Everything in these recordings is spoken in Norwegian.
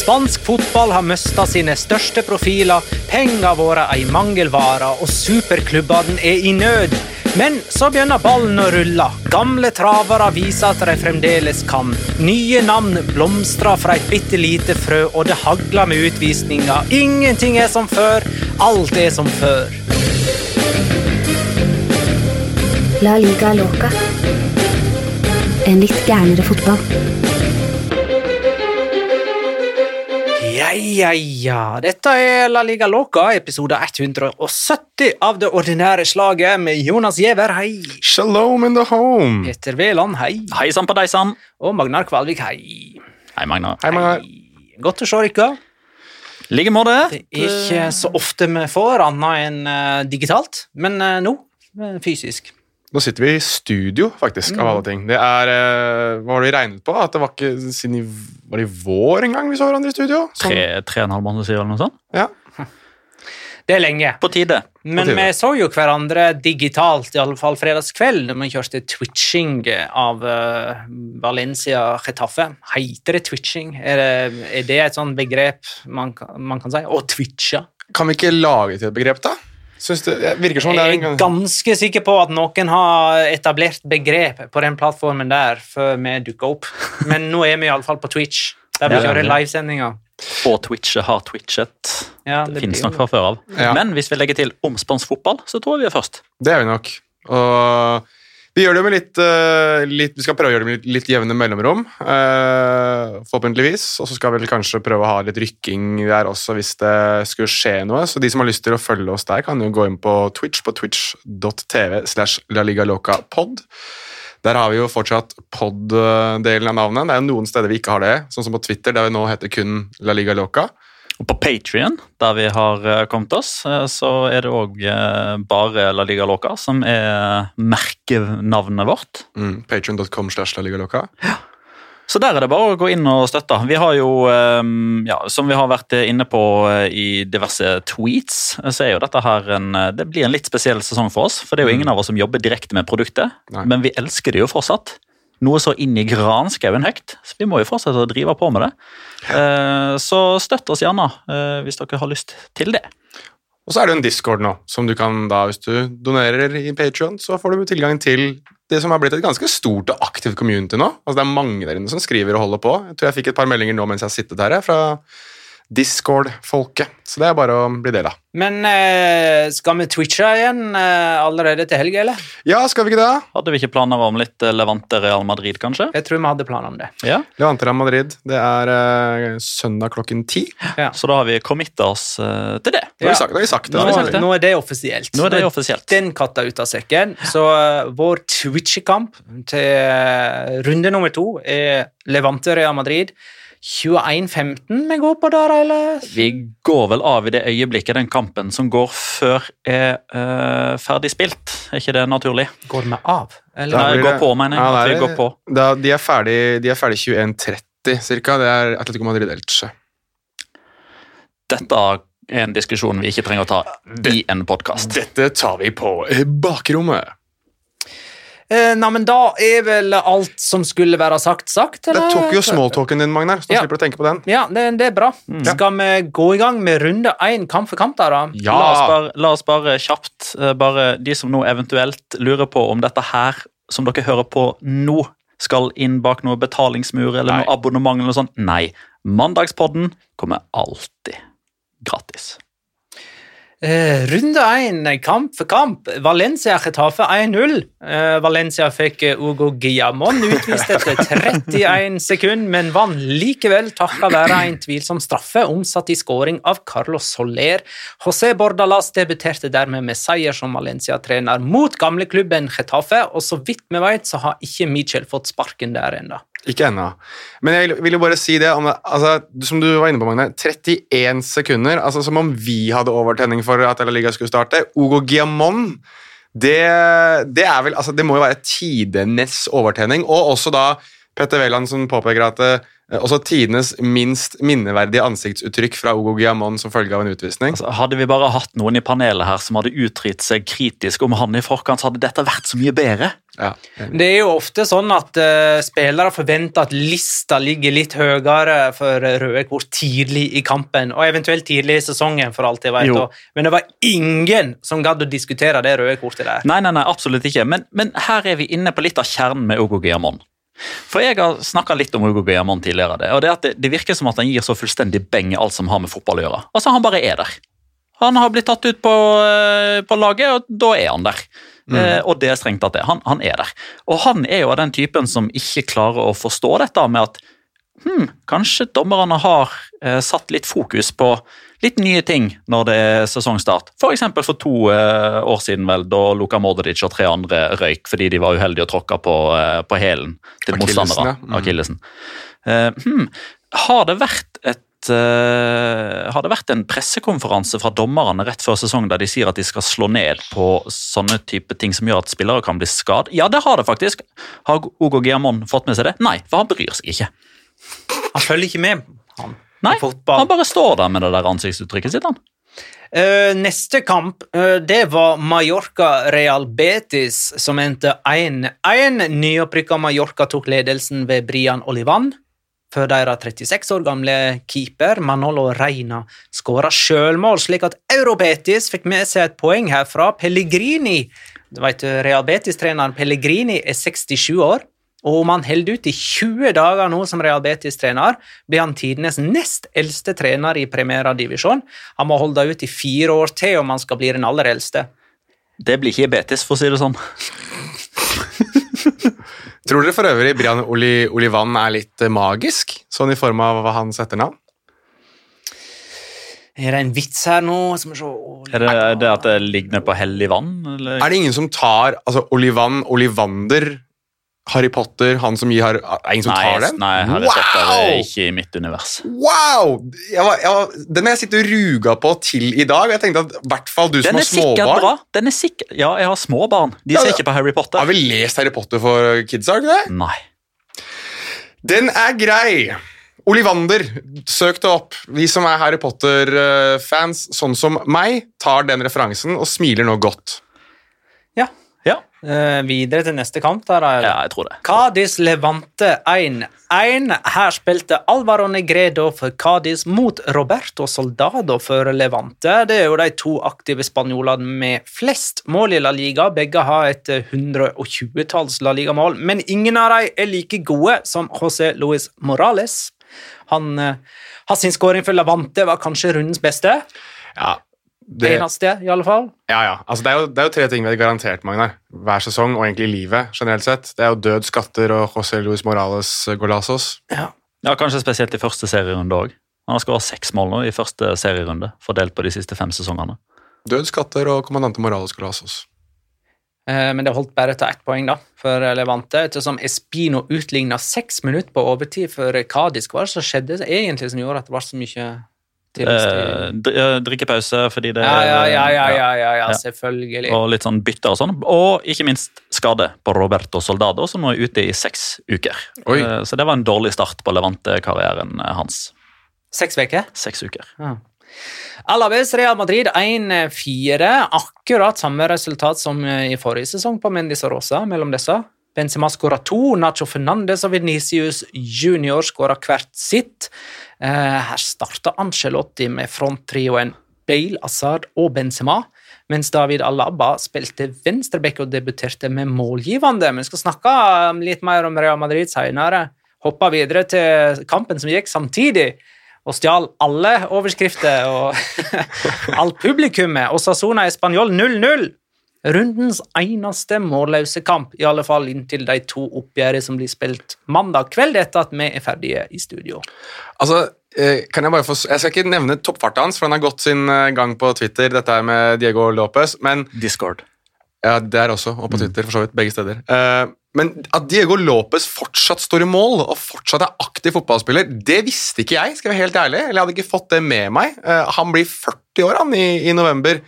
Spansk fotball har mista sine største profiler, Pengene våre ei mangelvare, og superklubbene er i nød. Men så begynner ballen å rulle. Gamle travere viser at de fremdeles kan. Nye navn blomstrer fra et bitte lite frø, og det hagler med utvisninger. Ingenting er som før, alt er som før. La liga loca. En litt gærnere fotball. Ja, ja, ja. Dette er La Liga Loca, episode 170 av det ordinære slaget med Jonas Giæver, hei. Shalom in the home. Peter Veland, hei. Hei sann på deg sann. Og Magnar Kvalvik, hei. Hei, Magnar. Hei, Magnar. Godt å se dere. I like måte. Det er ikke så ofte vi får annet enn eh, digitalt, men eh, nå eh, fysisk. Nå sitter vi i studio, faktisk, av alle ting. Det er, eh, Hva var det vi regnet på? At det var ikke siden i, var det i vår en gang vi så hverandre i studio? Sånn- Tre, tre og en halv måned siden, eller noe sånt. Ja. Det er lenge. På tide. Men tide. vi så jo hverandre digitalt, i alle fall fredagskveld, da vi kjørte twitching av uh, Valencia Getafe. Heter det twitching? Er det, er det et sånt begrep man, man kan si? Å twitche? Kan vi ikke lage til et begrep, da? Synes det, det virker som det er Jeg er ganske sikker på at noen har etablert begrep på den plattformen der før vi dukka opp. Men nå er vi iallfall på Twitch, der vi Ja, kjører livesendinger. Og Twitchet har twitchet. Ja, Det, det finnes nok fra før av. Ja. Men hvis vi legger til omspansk fotball, så tror jeg vi er først. Det er vi nok. Og vi litt, uh, litt Vi skal prøve å gjøre det med litt, litt jevne mellomrom, uh, forhåpentligvis. Og så skal vi kanskje prøve å ha litt rykking der også hvis det skulle skje noe. Så de som har lyst til å følge oss der, kan jo gå inn på Twitch på twitch.tv slash LaLigaLokaPod. Der har vi jo fortsatt pod-delen av navnet. Det er jo noen steder vi ikke har det, sånn som på Twitter, der vi nå heter kun La Liga Loca. Og på Patrion, der vi har eh, kommet oss, eh, så er det òg bare La Liga Loca som er merkenavnet vårt. Mm, Patreon.com slash La Liga Loca. Så der er det bare å gå inn og støtte. Vi har jo, eh, ja, som vi har vært inne på eh, i diverse tweets, eh, så er jo dette her en eh, Det blir en litt spesiell sesong for oss. For det er jo ingen av oss som jobber direkte med produktet, Nei. men vi elsker det jo fortsatt. Noe så inn i granskauen høyt, så vi må jo fortsette å drive på med det. Eh, Så støtt oss gjerne eh, hvis dere har lyst til det. Og så er det en Discord nå, som du kan da, hvis du donerer i Patreon, så får du tilgang til det som har blitt et ganske stort og aktivt community nå. Altså Det er mange der inne som skriver og holder på. Jeg tror jeg fikk et par meldinger nå mens jeg har sittet her, jeg, fra Discord-folket. Så det er bare å bli del av. Men eh, skal vi twitche igjen eh, allerede til helga, eller? Ja, skal vi ikke det? Hadde vi ikke planer om litt eh, Levante Real Madrid, kanskje? Jeg tror vi hadde planer om det. Ja, Levante Real Madrid. Det er eh, søndag klokken ti. Ja. Så da har vi committa oss eh, til det. Nå har Ja. vi sagt, nå har vi sagt det. Nå, det. nå er det offisielt. Nå er det offisielt. Den katta ut av sekken. Så eh, vår twitchekamp til eh, runde nummer to er Levante Real Madrid. 21-15 vi går på der, eller? Vi går vel av i det øyeblikket den kampen som går før er uh, ferdig spilt. Er ikke det naturlig? Går vi av? Eller? Nei, går på, mener jeg. Ja, at vi er- går på. Da, de er ferdig, de er ferdig 21.30 cirka. Det er Atletico Madrid-Elche. Dette er en diskusjon vi ikke trenger å ta i en podkast. Dette tar vi på bakrommet. Eh, Nei, men da er vel alt som skulle være sagt, sagt? Det tok jo smalltalken din, Magnar, så Ja. slipper du å tenke på den. Ja, det, det er bra. Skal vi gå i gang med runde én kamp for kamp, da? da? Ja! La, oss bare, la oss bare kjapt eh, bare De som nå eventuelt lurer på om dette her, som dere hører på nå, skal inn bak noe betalingsmur eller Nei. noe abonnement eller noe sånt. Nei. Mandagspodden kommer alltid gratis. Eh, runde én, kamp for kamp. Valencia Getafe 1-0. Eh, Valencia fikk eh, Ugo Guillamon utvist etter 31 sekunder, men vant likevel takket være en tvilsom straffe omsatt i skåring av Carlos Soler. José Bordalas debuterte dermed med seier som Valencia-trener mot gamleklubben Getafe, og så vidt vi vet, så har ikke Michel fått sparken der ennå. Ikke ennå. Men jeg vil jo bare si det, om altså, som du var inne på, Magne. 31 sekunder. altså Som om vi hadde overtenning for at La Liga skulle starte. Ogo Giamon det, det er vel, altså Det må jo være tidenes overtenning. Og også da Petter Wæland som påpeker at Eh, Også tidenes minst minneverdige ansiktsuttrykk fra Ogo Giamon som følge av en utvisning. Altså, hadde vi bare hatt noen i panelet her som hadde uttrykt seg kritisk om han i forkant, så hadde dette vært så mye bedre. Ja. Det er jo ofte sånn at uh, spillere forventer at lista ligger litt høyere for røde kort tidlig i kampen, og eventuelt tidlig i sesongen, for alt jeg vet. Og, men det var ingen som gadd å diskutere det røde kortet der. Nei, nei, nei, absolutt ikke. Men, men her er vi inne på litt av kjernen med Ogo Giamon. For Jeg har snakka litt om Ogo Giamon tidligere. Det, og det, at det, det virker som at han gir så fullstendig beng i alt som har med fotball å gjøre. Altså, Han bare er der. Han har blitt tatt ut på, eh, på laget, og da er han der. Eh, og det er strengt tatt det. Han, han er der. Og han er jo av den typen som ikke klarer å forstå dette med at hm, kanskje dommerne har eh, satt litt fokus på litt nye ting når det er sesongstart. F.eks. For, for to eh, år siden, vel, da Luka Mordic og tre andre røyk fordi de var uheldige og tråkka på, eh, på hælen til Akillesen, motstandere. ja. Mm. Akillesen. Eh, hm, har det vært et har det vært en pressekonferanse fra dommerne rett før sesong der de sier at de skal slå ned på sånne type ting som gjør at spillere kan bli skadet? Ja, det har det faktisk. Har Ogo Giamon fått med seg det? Nei, for han bryr seg ikke. Han følger ikke med, han. Nei. Han bare står der med det der ansiktsuttrykket sitt. han. Uh, neste kamp uh, det var Mallorca-Real Betis, som endte 1-1. Nyopprykka Mallorca tok ledelsen ved Brian Olivan. Før deres 36 år gamle keeper Manolo Reina skåra sjølmål, slik at Eurobetis fikk med seg et poeng herfra. Pellegrini du vet, Real Betis-treneren Pellegrini er 67 år. Og om han holder ut i 20 dager nå som Real Betis-trener, blir han tidenes nest eldste trener i Primera Divisjon. Han må holde ut i fire år til om han skal bli den aller eldste. Det blir ikke Betis, for å si det sånn. Tror dere for øvrig Brian Oli, Olivan er litt eh, magisk, sånn i form av hans etternavn? Er det en vits her nå? Som er så Er det det at det ligner på hellig vann? Eller? Er det ingen som tar altså Olivan, Olivander, Harry Potter, han som gir Harry Er ingen som nei, tar den? nei, Harry Potter er wow! ikke i mitt univers. Wow! Jeg var, jeg var, den har jeg sittet og ruga på til i dag. Jeg tenkte at i hvert fall du som har småbarn bra. Den er sikkert, ja, jeg har små barn. De Ja, ser ikke på Harry Potter. Har vi lest Harry Potter for kids, har du ikke det? Nei. Den er grei. Olivander, søk det opp. Vi som er Harry Potter-fans, sånn som meg, tar den referansen og smiler nå godt. Ja. Eh, videre til neste kamp. Der er ja jeg tror det. Cádiz Levante 1-1. Her spilte Alvaro Negredo for Cádiz mot Roberto Soldado for Levante. Det er jo de to aktive spanjolene med flest mål i La Liga. Begge har et 120-talls La Liga-mål, men ingen av dem er like gode som José Luis Morales. Han, uh, har sin skåring for Levante var kanskje rundens beste. Ja, det, Eneste, i alle fall. ja, ja. Altså, det, er jo, det er jo tre ting vi har garantert, Magnar. Hver sesong, og egentlig i livet generelt sett. Det er jo død, skatter og José Luis Morales eh, golazos. Ja. Ja, Kanskje spesielt i første serierunde òg. Han har skåret seks mål nå i første serierunde, fordelt på de siste fem sesongene. Død, skatter og kommandante Morales golazos. Eh, Men det holdt bare til ett poeng da, for Levante, ettersom Espino utligna seks minutter på overtid for Kadisk, Hva var det som skjedde egentlig som gjorde at det var så mye Eh, eh, drikkepause fordi det Ja, ja, ja, ja, ja. ja, ja, selvfølgelig. Og litt sånn bytte og sånn. Og ikke minst skade på Roberto Soldado, som nå er ute i seks uker. Oi. Eh, Så det var en dårlig start på Levante-karrieren eh, hans. Seks uker. Seks uker. Ja. Alaves Real Madrid 1-4. Akkurat samme resultat som i forrige sesong på Mendes og Rosa mellom disse. Benzema skåra to, Nacho Fernandes og Venicius Junior skåra hvert sitt. Eh, her starta Angelotti med fronttrioen Bale, Assad og Benzema, mens David Alaba spilte venstreback og debuterte med målgivende. Vi skal snakke um, litt mer om Real Madrid senere. Hoppa videre til kampen som gikk samtidig og stjal alle overskrifter og alt publikummet. Osasona Español 0-0. Rundens eneste målløse kamp, i alle fall inntil de to oppgjørene som blir spilt mandag kveld etter at vi er ferdige i studio. Altså, eh, kan Jeg bare få, jeg skal ikke nevne toppfarten hans, for han har gått sin eh, gang på Twitter, dette her med Diego Lopez, men Discord. Ja, der også, og på Twitter, for så vidt. Begge steder. Eh, men at Diego Lopez fortsatt står i mål og fortsatt er aktiv fotballspiller, det visste ikke jeg, skal jeg være helt ærlig. Eller jeg hadde ikke fått det med meg. Han blir 40 år han i, i november,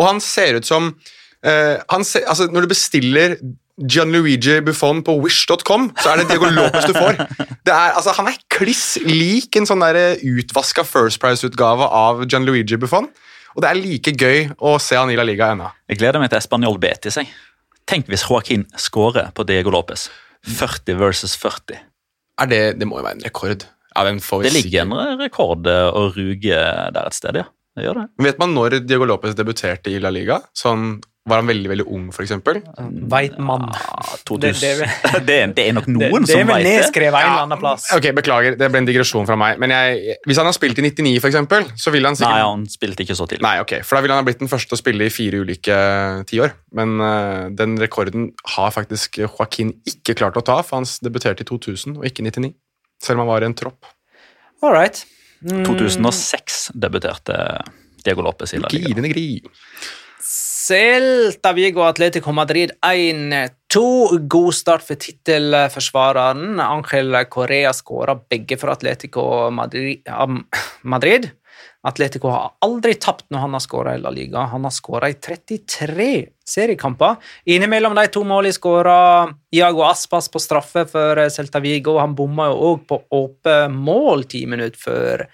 og han ser ut som han ser, altså Når du bestiller Gianluigi Buffon på wish.com, så er det Diego Lopez du får. Det er, altså, han er kliss lik en sånn der utvaska First Price-utgave av Gianluigi Buffon. Og det er like gøy å se han i La Liga ennå. Jeg gleder meg til Español Betis. jeg. Tenk hvis Joaquin scorer på Diego Lopez. 40 versus 40. Er det, det må jo være en rekord. Ja, Det ligger en rekord eh, å ruge der et sted, ja. Det gjør det. Vet man når Diego Lopez debuterte i La Liga? Sånn, var han veldig veldig ung, f.eks.? Veit man. Ja, Det- 2000. det- Det, er, det er nok Det, noen det er som vel vet det. nedskrevet en eller annen plass. Ok, Beklager, det ble en digresjon fra meg. Men jeg, hvis han har spilt i 99, for eksempel, så ville han sikkert Nei, han spilte ikke så tidlig. Nei, ok, for da ville han ha blitt den første å spille i fire ulike tiår. Men uh, den rekorden har faktisk Joaquin ikke klart å ta, for han debuterte i 2000 og ikke 99. Selv om han var i en tropp. All right. Mm, 2006 debuterte Diego Lopez i La Liga. Celta Vigo Atletico Madrid 1-2. God start for tittelforsvareren. Angel Correa skåra begge for Atletico Madrid. Madrid. Atletico har aldri tapt når han har skåra i La Liga. Han har skåra i 33 seriekamper. Innimellom de to målene skåra Iago Aspas på straffe for Celta Vigo. Han bomma jo òg på åpent mål ti minutter før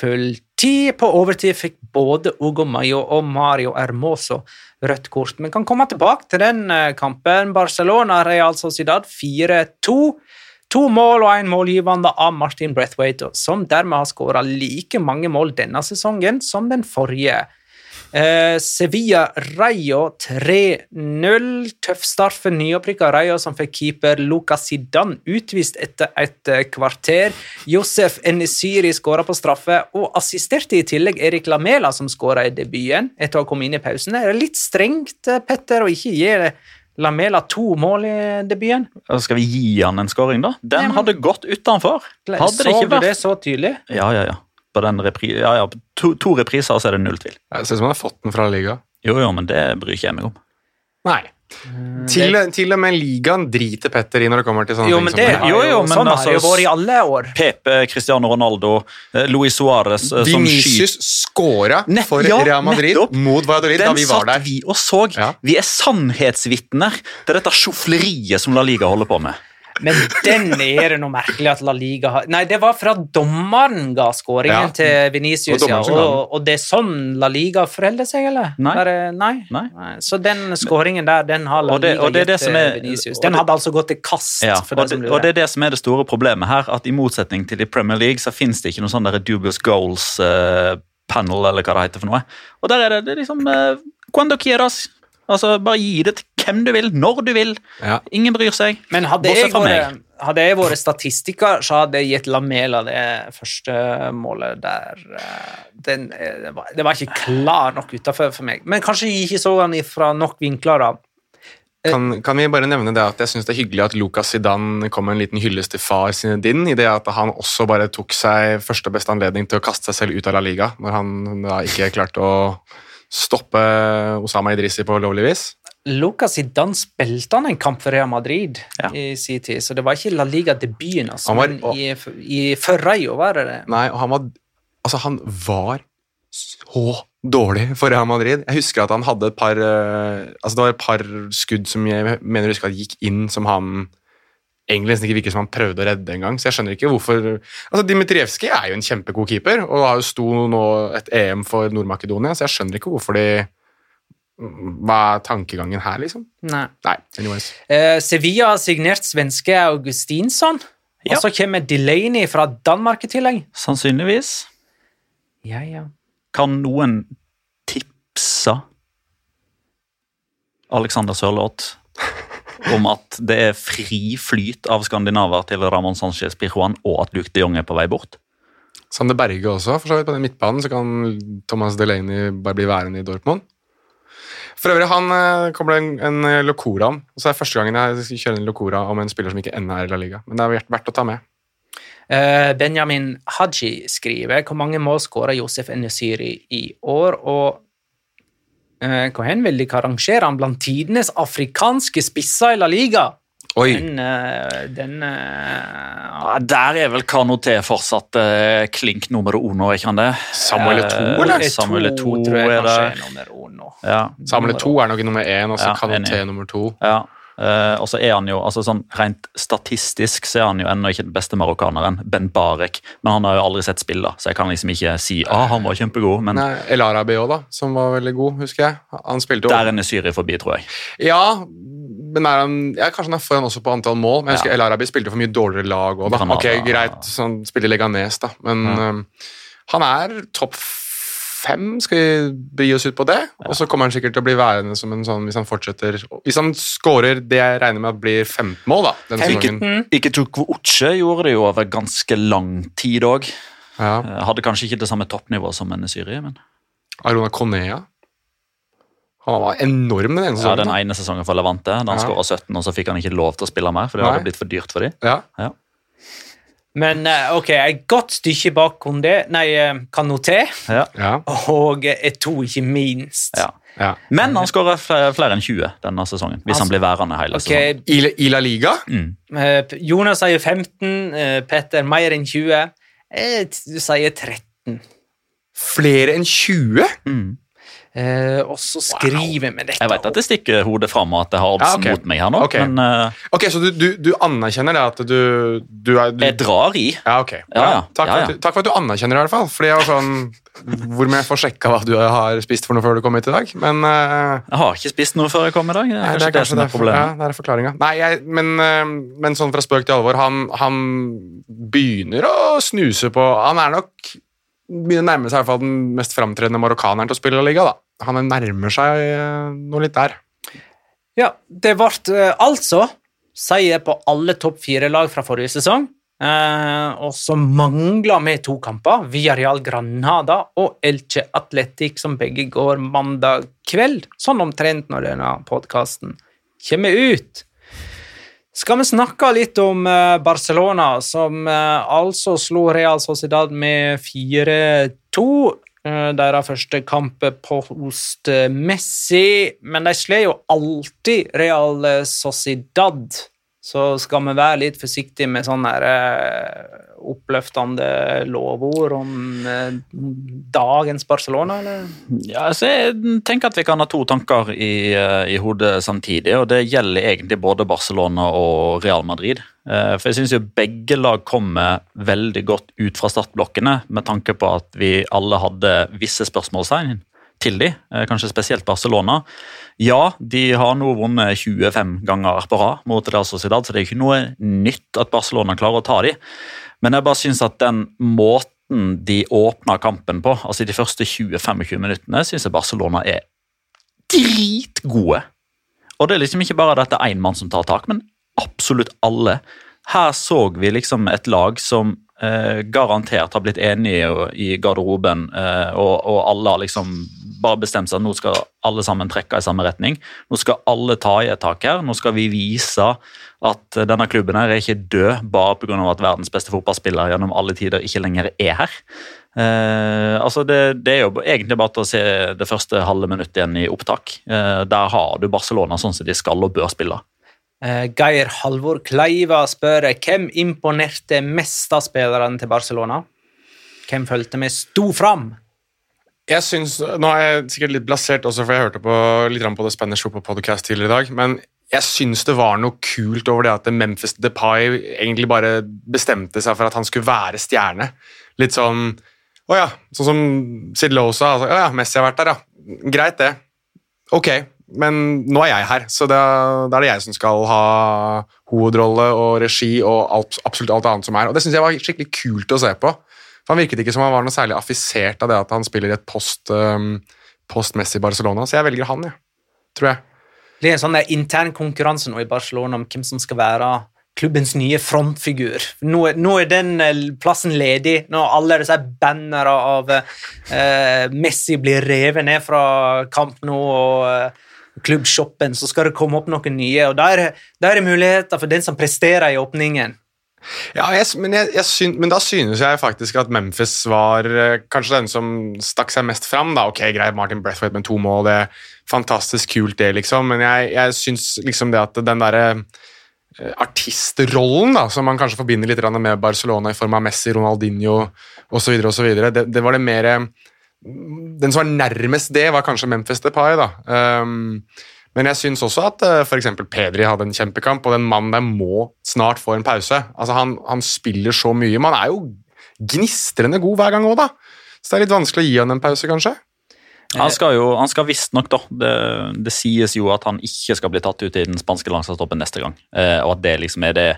full tid. På overtid fikk både Ugo Mayo og Mario Hermoso rødt kort. Men kan komme tilbake til den eh, kampen. Barcelona Real Sociedad 4-2. To mål og én målgivende av Martin Brethwaite, som dermed har skåra like mange mål denne sesongen som den forrige. Eh, Sevilla Rayo 3-0. Tøff start for nyopprykka Rayo, som fikk keeper Lucas Zidane utvist etter et eh, kvarter. Josef Enesiri skåra på straffe, og assisterte i tillegg Erik Lamela, som skåra i debuten etter å ha kommet inn i pausen. Det er litt strengt, eh, Petter, å ikke gi Lamela to mål i debuten. Skal vi gi han en scoring, da? Den Nei, men- hadde gått utenfor. Hadde Så det ikke du det så tydelig? Ja, ja, ja. På den repri... ja, ja. To, to repriser, så er det null tvil. Det ser ut som han har fått den fra Liga. Jo, jo, men det bryr ikke jeg meg om. Nei. Til, til og med ligaen driter Petter i når det kommer til sånne Jo, ting. det det. Jo, jo, men sånn altså, har det vært i alle år. Pepe, Cristiano Ronaldo, eh, Luis Suárez eh, som Vinicius scora for ja, Real Madrid nettopp. mot Valladolid da vi var satt der. vi og så. Ja. Vi er sannhetsvitner til dette sjofleriet som La Liga holder på med. Men den er det noe merkelig at La Liga har Nei, det var fra dommeren ga skåringen Ja. til Venicius, ja. Og, og det er sånn La Liga forholder seg, eller? Nei. Bare, nei. Nei. Så den skåringen der, den har La Og det- Liga og det gitt til Vinicius. Den hadde altså gått til kast. Ja, og, det, og det er det som er det store problemet her, at i motsetning til i Premier League så finnes det ikke noe sånn der dubious goals uh, panel, eller hva det heter for noe. Og der er det, det er liksom uh, Cuando quieras. Altså, bare gi det til hvem du vil, når du vil. Ja. Ingen bryr seg. Men hadde jeg, vært, meg. hadde jeg vært statistiker, så hadde jeg gitt Lamela det første målet der. eh, Den, eh, det, var, det var ikke klar nok utafor for meg. Men kanskje jeg ikke så han fra nok vinkler, da. Kan, kan vi bare nevne det at jeg synes det er hyggelig at Lucas Zidane kom med en liten hyllest til far sin din, i det at han også bare tok seg første og beste anledning til å kaste seg selv ut av La Liga, når han da ikke klarte å stoppe Osama Idrisi på lovlig vis. Lucas Zidane spilte han en kamp for Real Madrid Ja. i sin tid, så det var ikke La Liga-debuten, altså, var- men i, i Ferreio var det det. Nei, og han var Altså, han var så dårlig for Real Madrid. Jeg husker at han hadde et par eh, Altså, det var et par skudd som jeg mener jeg husker at gikk inn, som han egentlig nesten ikke virker som han prøvde å redde engang. Så jeg skjønner ikke hvorfor Altså, Dmitrijevskij er jo en kjempegod keeper, og har jo sto nå et EM for Nord-Makedonia, så jeg skjønner ikke hvorfor de Hva er tankegangen her, liksom? Nei. Nei, anyways. Uh, Sevilla har signert svenske Augustinsson, Ja. og så kommer Delaney fra Danmark i tillegg. Sannsynligvis. Ja, ja. Kan noen tipse Alexander Sørloth om at det er fri flyt av skandinaver til Ramón Sánchez Pirjuan, og at Luke de Jong er på vei bort? Sander Berge også, for så vidt på den midtbanen, så kan Thomas Delaney bare bli værende i Dortmund. For øvrig, han eh, kommer det en, en eh, Locora om. Så Så er det første gangen jeg kjører en Locora om en spiller som ikke ennå er i La Liga. Men det er verdt, å ta med. Eh, Benjamin Haji skriver hvor mange mål skåra Josef Enesiri i år, og hvor hen vil de rangere han blant tidenes afrikanske spisser i La Liga? Oi! Den, eh, den eh, Ja, der er vel Kanoté fortsatt eh, klink nummer uno, er ikke han det? Samuel 2, eller? Samuel 2, tror jeg er kanskje er nummer uno. Ja, Samuel 2 er nok nummer én, og så Ja, Kanoté nummer to. ja. Eh, og så er han jo, altså sånn Rent statistisk så er han jo ennå ikke den beste marokkaneren, Ben Barek. Men han har jo aldri sett spill, da, så jeg kan liksom ikke si ah, han var kjempegod. Men Nei, El Arabi òg, da, som var veldig god, husker jeg. Han spilte jo der er Syri forbi, tror jeg. Ja, men er han, ja, kanskje han er foran også på antall mål. Men jeg husker Ja. El Arabi spilte for mye dårligere lag òg, da. Granada, ok, greit, så han spiller Leganes, da. Men Ja. um, han er topp fem, skal vi begi oss ut på det? Og så kommer han sikkert til å bli værende som en sånn, hvis han fortsetter Hvis han scorer det jeg regner med at blir 15 mål, da, denne sesongen. 15. Iketukwu Uche gjorde det jo over ganske lang tid òg. Ja. Hadde kanskje ikke det samme toppnivået som en Syri, men Arona Konea. Han var enorm den ene sesongen. ja, den ene sesongen for Levante. Da han Ja. skåra 17, og så fikk han ikke lov til å spille mer, for det Nei. hadde blitt for dyrt for dem. Ja. Men eh, ok, et godt stykke bak Kondé, nei, eh, Kanoté, Ja. Ja. og Eto, ikke minst. Ja. ja. Men han skårer flere, enn 20 denne sesongen, hvis Altså, han blir værende hele sesongen. I, I La Liga? Mm. eh, Jonas sier 15, eh, Petter mer enn 20. Jeg sier 13. Flere enn 20? Mm. Eh, og så skriver vi dette Jeg vet at det stikker hodet fram, og at jeg har oddsen Ja, okay. mot meg her nå, Ok. men uh, Ok, Så du, du, du anerkjenner det at du, du er du, jeg drar i. Ja, ok. Ja, ja. Takk, For at takk for at du anerkjenner det, i hvert fall. Fordi jeg var sånn Hvor må jeg få sjekka hva du har spist for noe før du kom hit i dag? Men uh, Jeg har ikke spist noe før jeg kom i dag. Det er nei, kanskje det, som er problemet. Ja, det er forklaringa. Nei, jeg, men, uh, men sånn fra spøk til alvor, han, han begynner å snuse på Han er nok begynner å nærme seg i hvert fall den mest framtredende marokkaneren til å spille Liga. da. Han nærmer seg eh, noe litt der. Ja, det ble eh, altså seier på alle topp fire-lag fra forrige sesong. Eh, og så mangler vi to kamper, Villarreal Granada og Elche Atletic, som begge går mandag kveld, sånn omtrent når denne podkasten kommer ut. Skal vi snakke litt om eh, Barcelona, som altså slo Real Sociedad med 4-2. Eh, Deres første kamp post eh, Messi, men de slår jo alltid Real eh, Sociedad. Så skal vi være litt forsiktige med sånne oppløftende lovord om dagens Barcelona, eller? Ja, altså jeg tenker at vi kan ha to tanker i, i hodet samtidig, og det gjelder egentlig både Barcelona og Real Madrid. Eh, For jeg synes jo begge lag kommer veldig godt ut fra startblokkene, med tanke på at vi alle hadde visse spørsmålstegn til de, eh, kanskje spesielt Barcelona. Ja, de har nå vunnet 25 ganger på rad mot Real Sociedad, så det er ikke noe nytt at Barcelona klarer å ta de. Men jeg bare synes at den måten de åpna kampen på, altså de første 20-25 minuttene, synes jeg Barcelona er dritgode. Og det er liksom ikke bare dette én mann som tar tak, men absolutt alle. Her så vi liksom et lag som eh, garantert har blitt enige i garderoben, eh, og, og alle har liksom bare bestemt seg at nå skal alle sammen trekke i samme retning. Nå skal alle ta i et tak her. Nå skal vi vise at denne klubben her er ikke død bare pga. at verdens beste fotballspiller gjennom alle tider ikke lenger er her. Eh, altså det, det er jo egentlig bare til å se det første halve minuttet igjen i opptak. Eh, der har du Barcelona sånn som de skal og bør spille. Eh, Geir Halvor Kleiva spør hvem imponerte mest av spillerne til Barcelona? Hvem følte vi sto fram? Jeg synes, Nå er jeg sikkert litt blasert også, for jeg hørte på, litt på det Spanish Football Podcast tidligere i dag. Men jeg syns det var noe kult over det at Memphis Depay egentlig bare bestemte seg for at han skulle være stjerne. Litt sånn Å ja, sånn som Sid Lowe sa. Altså, å ja, Messi har vært der, ja. Greit, det. Ok, men nå er jeg her, så da, da er det jeg som skal ha hovedrolle og regi og alt, absolutt alt annet som er. Og det syns jeg var skikkelig kult å se på. For Han virket ikke som han var noe særlig affisert av det at han spiller i et post, um, post-Messi Barcelona, så jeg velger han, jeg. Tror jeg. Det blir en sånn intern konkurranse nå i Barcelona om hvem som skal være klubbens nye frontfigur. Nå, er- nå er den eh, plassen ledig. Når alle disse bannere av eh, Messi blir revet ned fra kamp nå og eh, klubbshoppen, så skal det komme opp noen nye. og Da er, det- er muligheter for den som presterer i åpningen. Ja, jeg, men, jeg, jeg syn, men da synes jeg faktisk at Memphis var eh, kanskje den som stakk seg mest fram. Da. Ok, greit, Martin Brethwaite med to mål, det er fantastisk kult, det, liksom. Men jeg, jeg syns liksom det at den derre eh, artistrollen da, som man kanskje forbinder litt med Barcelona i form av Messi, Ronaldinho osv., det, det var det mer Den som var nærmest det, var kanskje Memphis Depay. da. Um, Men jeg syns også at uh, f.eks. Pedri hadde en kjempekamp, og den mannen der må snart få en pause. Altså, han, han spiller så mye. Man er jo gnistrende god hver gang òg, da. Så det er litt vanskelig å gi han en pause, kanskje. Han skal jo, han skal visstnok, da det, det, sies jo at han ikke skal bli tatt ut i den spanske landslagstroppen neste gang. Eh, og at det liksom er det,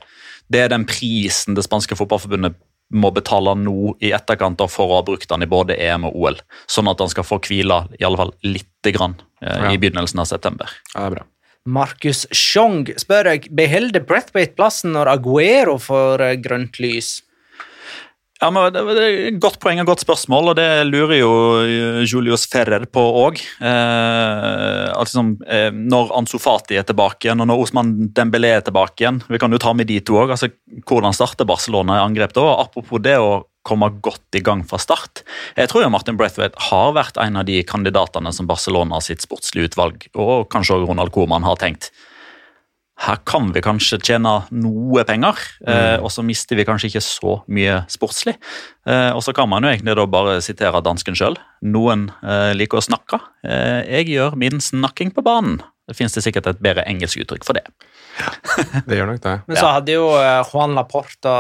det er den prisen det spanske fotballforbundet må betale nå i etterkant for å ha brukt han i både EM og OL. Sånn at han skal få hvile i alle fall lite grann eh, Ja. i begynnelsen av september. Ja, det er bra. Markus Sjong spør jeg, beholder Brethwaite plassen når Aguero får eh, grønt lys? Ja, men det, er et Godt poeng og godt spørsmål, og det lurer jo eh, Julius Ferrer på òg. Eh, altså, eh, når Ansu Fati er tilbake igjen, og når Osman Dembélé er tilbake igjen Vi kan jo ta med de to òg. Altså, hvordan starter Barcelona i angrep da? Apropos det å komme godt i gang fra start. Jeg tror jo Martin Braithwaite har vært en av de kandidatene som Barcelona sitt sportslige utvalg, og kanskje også Ronald Koeman, har tenkt her kan vi kanskje tjene noe penger, mm. og så mister vi kanskje ikke så mye sportslig. Eh, og så kan man jo egentlig da bare sitere dansken sjøl. Noen eh, liker å snakke. Eh, jeg gjør min snakking på banen. Det finnes det sikkert et bedre engelsk uttrykk for det. Det gjør nok det. Men så hadde jo eh, Juan Laporta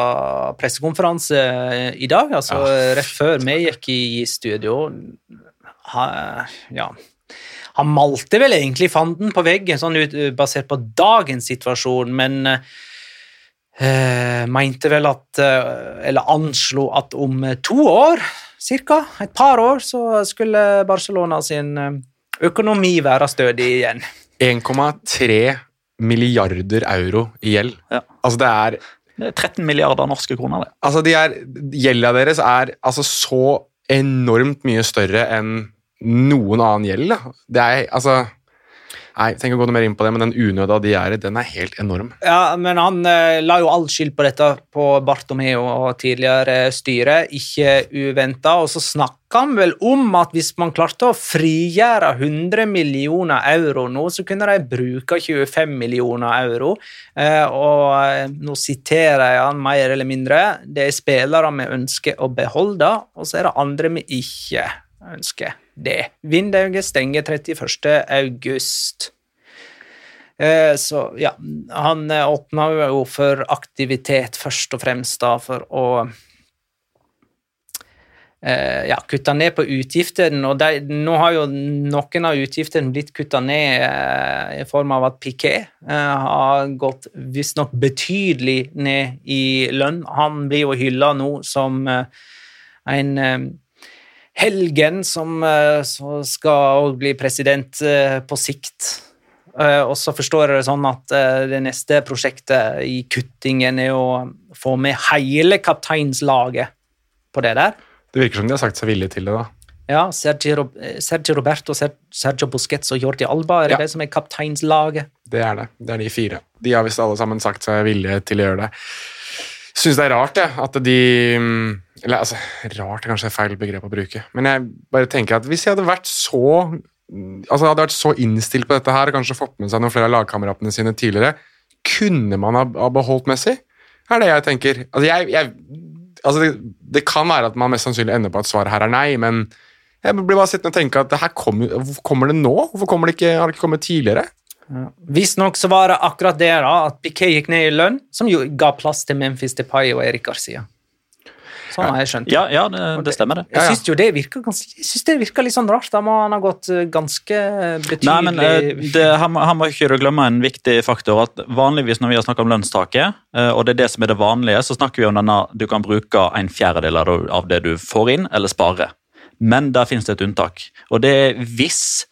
pressekonferanse eh, i dag, altså rett før vi gikk i studio. Ha, ja. Han malte vel egentlig fanden på veggen, sånn ut, basert på dagens situasjon, men eh, mente vel at eh, Eller anslo at om to år, cirka, et par år, så skulle Barcelona sin eh, økonomi være stødig igjen. 1,3 milliarder euro i gjeld. Ja. Altså, det er Det er 13 milliarder norske kroner, det. Altså, de gjelda deres er altså så enormt mye større enn noen annen gjeld. Da. Det er altså Nei, tenk å gå noe mer inn på det, men den unøda de er i, den er helt enorm. Ja, men han eh, la jo all skyld på dette på Bartomeo og tidligere styre, ikke uventa. Og så snakka han vel om at hvis man klarte å frigjøre 100 millioner euro nå, så kunne de bruke 25 millioner euro. Eh, og eh, nå siterer jeg han mer eller mindre. Det er spillere vi ønsker å beholde, og så er det andre vi ikke ønsker det. Vindauget stenger 31. august. Eh, Så ja, han eh, åpna jo for aktivitet først og fremst da, for å eh, ja, kutte ned på utgiftene. Og de, nå har jo noen av utgiftene blitt kutta ned eh, i form av at Piquet har gått visstnok betydelig ned i lønn. Han blir jo hylla nå som en helgen som eh, skal bli president eh, på sikt. Eh, Og så forstår jeg det sånn at det neste prosjektet i kuttingen er å få med hele kapteinslaget på det der. Det virker som de har sagt seg villige til det. da. Ja, Sergio, Sergio Roberto, Sergio Busquets og Jordi Alba er det Ja. det som er kapteinslaget. Det er det. Det er de fire. De har visst alle sammen sagt seg villige til å gjøre det. Syns det er rart, jeg, at de mm, Eller altså, rart er kanskje feil begrep å bruke, men jeg bare tenker at hvis jeg hadde vært så altså hadde vært så innstilt på dette her og kanskje fått med seg noen flere av lagkameratene sine tidligere, kunne man ha, beholdt Messi? Er det jeg tenker. Altså, jeg, jeg, altså det, det kan være at man mest sannsynlig ender på at svaret her er nei, men jeg blir bare sittende og tenke at det her kom, hvorfor kommer det nå? Hvorfor kommer det ikke, har det ikke kommet tidligere? Visstnok så var det akkurat det da, at Piquet gikk ned i lønn, som jo ga plass til Memphis Depay og Erik Garcia. Sånn har jeg skjønt. Ja, ja det, det stemmer, det. Jeg syns jo det virker ganske, synes det virker litt sånn rart. Da må han ha gått eh, ganske betydelig Nei, men eh, det, han, her må ikke glemme en viktig faktor. at Vanligvis når vi har snakket om lønnstaket, eh, og det er det som er det vanlige, så snakker vi om denne du kan bruke en fjerdedel av det- du får inn, eller spare. Men der finnes det et unntak. Og det er hvis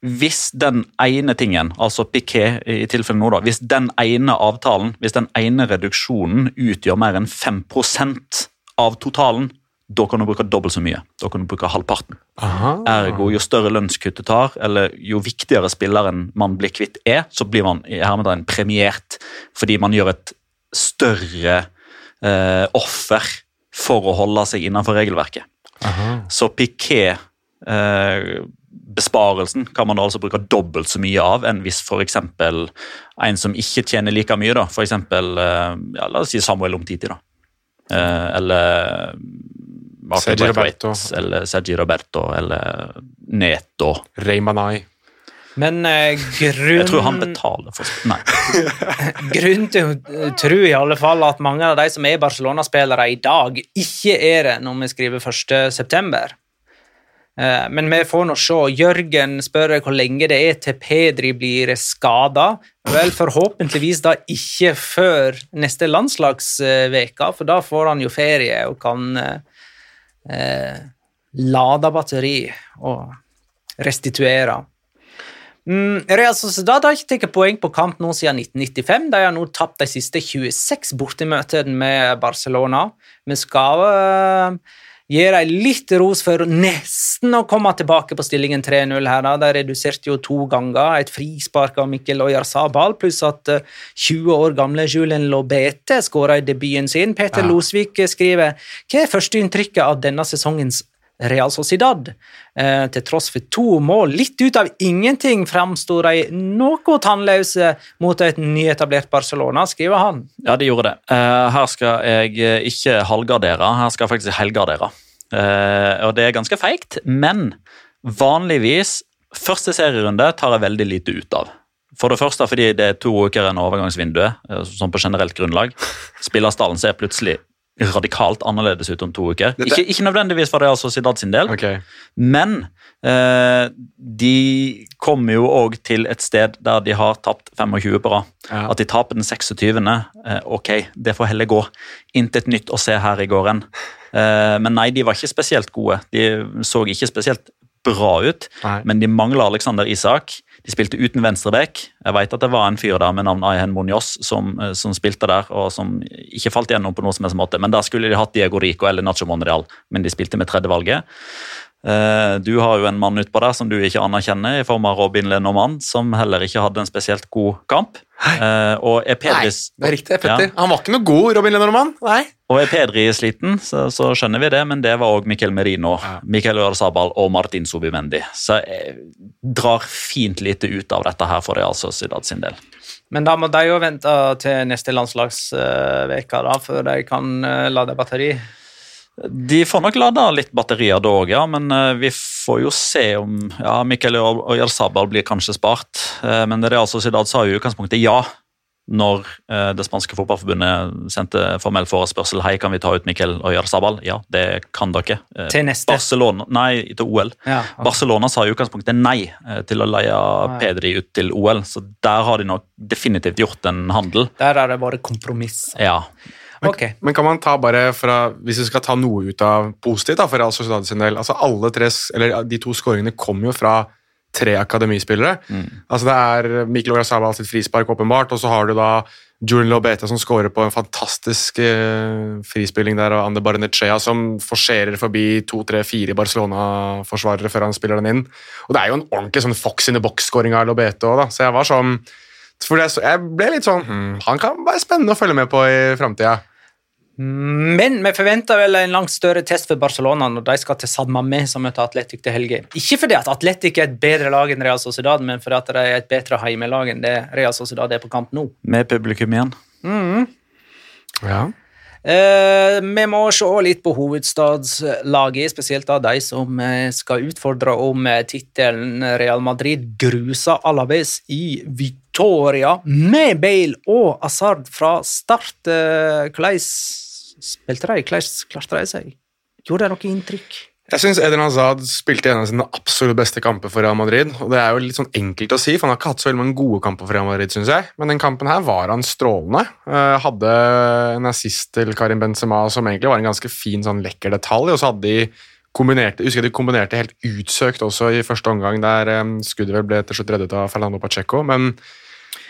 Hvis den ene tingen, altså Piquet i tilfellet nå, da, hvis den ene avtalen, hvis den ene reduksjonen utgjør mer enn 5% av totalen, da kan du bruke dobbelt så mye. Da kan du bruke halvparten. Aha. Ergo, jo større lønnskutt du tar, eller jo viktigere spilleren man blir kvitt er, så blir man i hermetegn premiert fordi man gjør et større eh, offer for å holde seg innenfor regelverket. Aha. Så Piquet eh, Besparelsen kan man da altså bruke dobbelt så mye av enn hvis f.eks. en som ikke tjener like mye, da, f.eks. Eh, ja, la oss si Samuel Omtiti, da. Eh, eller Sergi Roberto. eller Sergi Roberto, eller Neto. Reymanai. Men eh, grunn, Jeg tror han betaler for Nei. grunn til å tro i alle fall at mange av de som er Barcelona-spillere i dag, ikke er det når vi skriver 1. Eh, Men vi får nå se. Jørgen spør hvor lenge det er til Pedri blir skada. Vel, forhåpentligvis da ikke før neste landslagsveke, for da får han jo ferie og kan eh, eh, lade batteri og restituere. Mm, Real Sociedad har ikke tatt poeng på kamp nå siden 1995. De har nå tapt de siste 26 bortemøtene med Barcelona. Vi skal uh, gi dem litt ros for nesten å komme tilbake på stillingen 3-0 her. da. De reduserte jo to ganger. Et frispark av Mikkel Oyarzabal, pluss at eh, 20 år gamle Julien Lobete skåra i debuten sin. Peter Ja. Losvik skriver hva er førsteinntrykket av denne sesongens Real Sociedad. Eh, til tross for to mål, litt ut av ingenting, framsto de noe tannløse mot et nyetablert Barcelona, skriver han. Ja, de gjorde det. Eh, her skal jeg eh, ikke halvgardere, her skal jeg faktisk helgardere. Eh, og det er ganske feigt, men vanligvis Første serierunde tar jeg veldig lite ut av. For det første fordi det er to uker igjen av overgangsvinduet, eh, sånn på generelt grunnlag. Spillerstallen ser plutselig radikalt annerledes ut om to uker. Ikke, ikke nødvendigvis for Real Sociedad sin del, okay. men eh, de kommer jo òg til et sted der de har tapt 25 på rad. Ja. At de taper den 26. Eh, ok, det får heller gå. Intet nytt å se her i gården. Eh, men nei, de var ikke spesielt gode. De så ikke spesielt bra ut, Nei. men de mangler Alexander Isak. De spilte uten venstreback. Jeg vet at det var en fyr der med navn Ayhen Munoz som, eh, som spilte der, og som ikke falt gjennom på noe som helst måte. Men der skulle de hatt Diego Rico eller Nacho Monreal, men de spilte med tredjevalget. Eh, Du har jo en mann utpå der som du ikke anerkjenner, i form av Robin Lenormand, som heller ikke hadde en spesielt god kamp. Hei. Og er Nei, det er riktig, Petter. Ja. Han var ikke noe god, Robin Lenormand. Nei. og er Pedri sliten, så, så skjønner vi det, men det var òg Miquel Merino, Ja. Miquel Øresabal og Martin Subimendi. Så jeg drar fint lite ut av dette her for det, altså Sydad sin del. Men da må de jo vente til neste landslagsveke da, før de kan eh, lade batteri. De får nok lada litt batterier da òg, ja, men eh, vi får jo se om ja, og Øresabal blir kanskje spart. Men eh, men altså Sociedad sa jo i utgangspunktet ja når eh, det spanske fotballforbundet sendte formell forespørsel hei, kan vi ta ut Miquel Øyersabal. Ja, det kan dere. Til neste. Barcelona, nei, til OL. Ja, Barcelona sa i utgangspunktet nei til å leie Nei. Pedri ut til OL, så der har de nok definitivt gjort en handel. Der har det vært kompromiss. Ja. Ok. Men kan man ta bare fra, Hvis vi skal ta noe ut av positivt da, for Real Sociedad sin del altså alle tre, eller De to skåringene kom jo fra tre akademispillere. Altså Det er Mikkel Orazabal sitt frispark, åpenbart, og så har du da Julian Lobeta som skårer på en fantastisk eh, frispilling der, og Ander Barnechea som forserer forbi to, tre, fire Barcelona-forsvarere før han spiller den inn. Og det er jo en ordentlig sånn Fox in the box-skåring av Lobeta òg, da. Så jeg var sånn for det, så jeg ble litt sånn hm, Han kan være spennende å følge med på i framtida. Men vi forventer vel en langt større test for Barcelona når de skal til San Mamé, som møter Atletic til helga. Ikke fordi at Atletic er et bedre lag enn Real Sociedad, men fordi at de er et bedre heimelag enn det Real Sociedad er på kamp nå. Med publikum igjen. Ja. Eh, vi må se litt på hovedstadslaget, spesielt av de som eh, skal utfordre om eh, tittelen. Real Madrid grusa Alaves i Victoria med Bale og Asard fra start. Eh, Hvordan spilte de? Hvordan klarte de seg? Gjorde det noe inntrykk? Jeg syns Edin Hazard spilte en av sine absolutt beste kamper for Real Madrid. og Det er jo litt sånn enkelt å si, for han har ikke hatt så veldig mange gode kamper for Real Madrid, synes jeg. Men den kampen her var han strålende. Eh, hadde en assist til Karim Benzema som egentlig var en ganske fin, sånn lekker detalj. Og så hadde de kombinerte, jeg husker de kombinerte helt utsøkt også i første omgang, der eh, skuddet vel ble til slutt reddet av Fernando Pacheco. Men,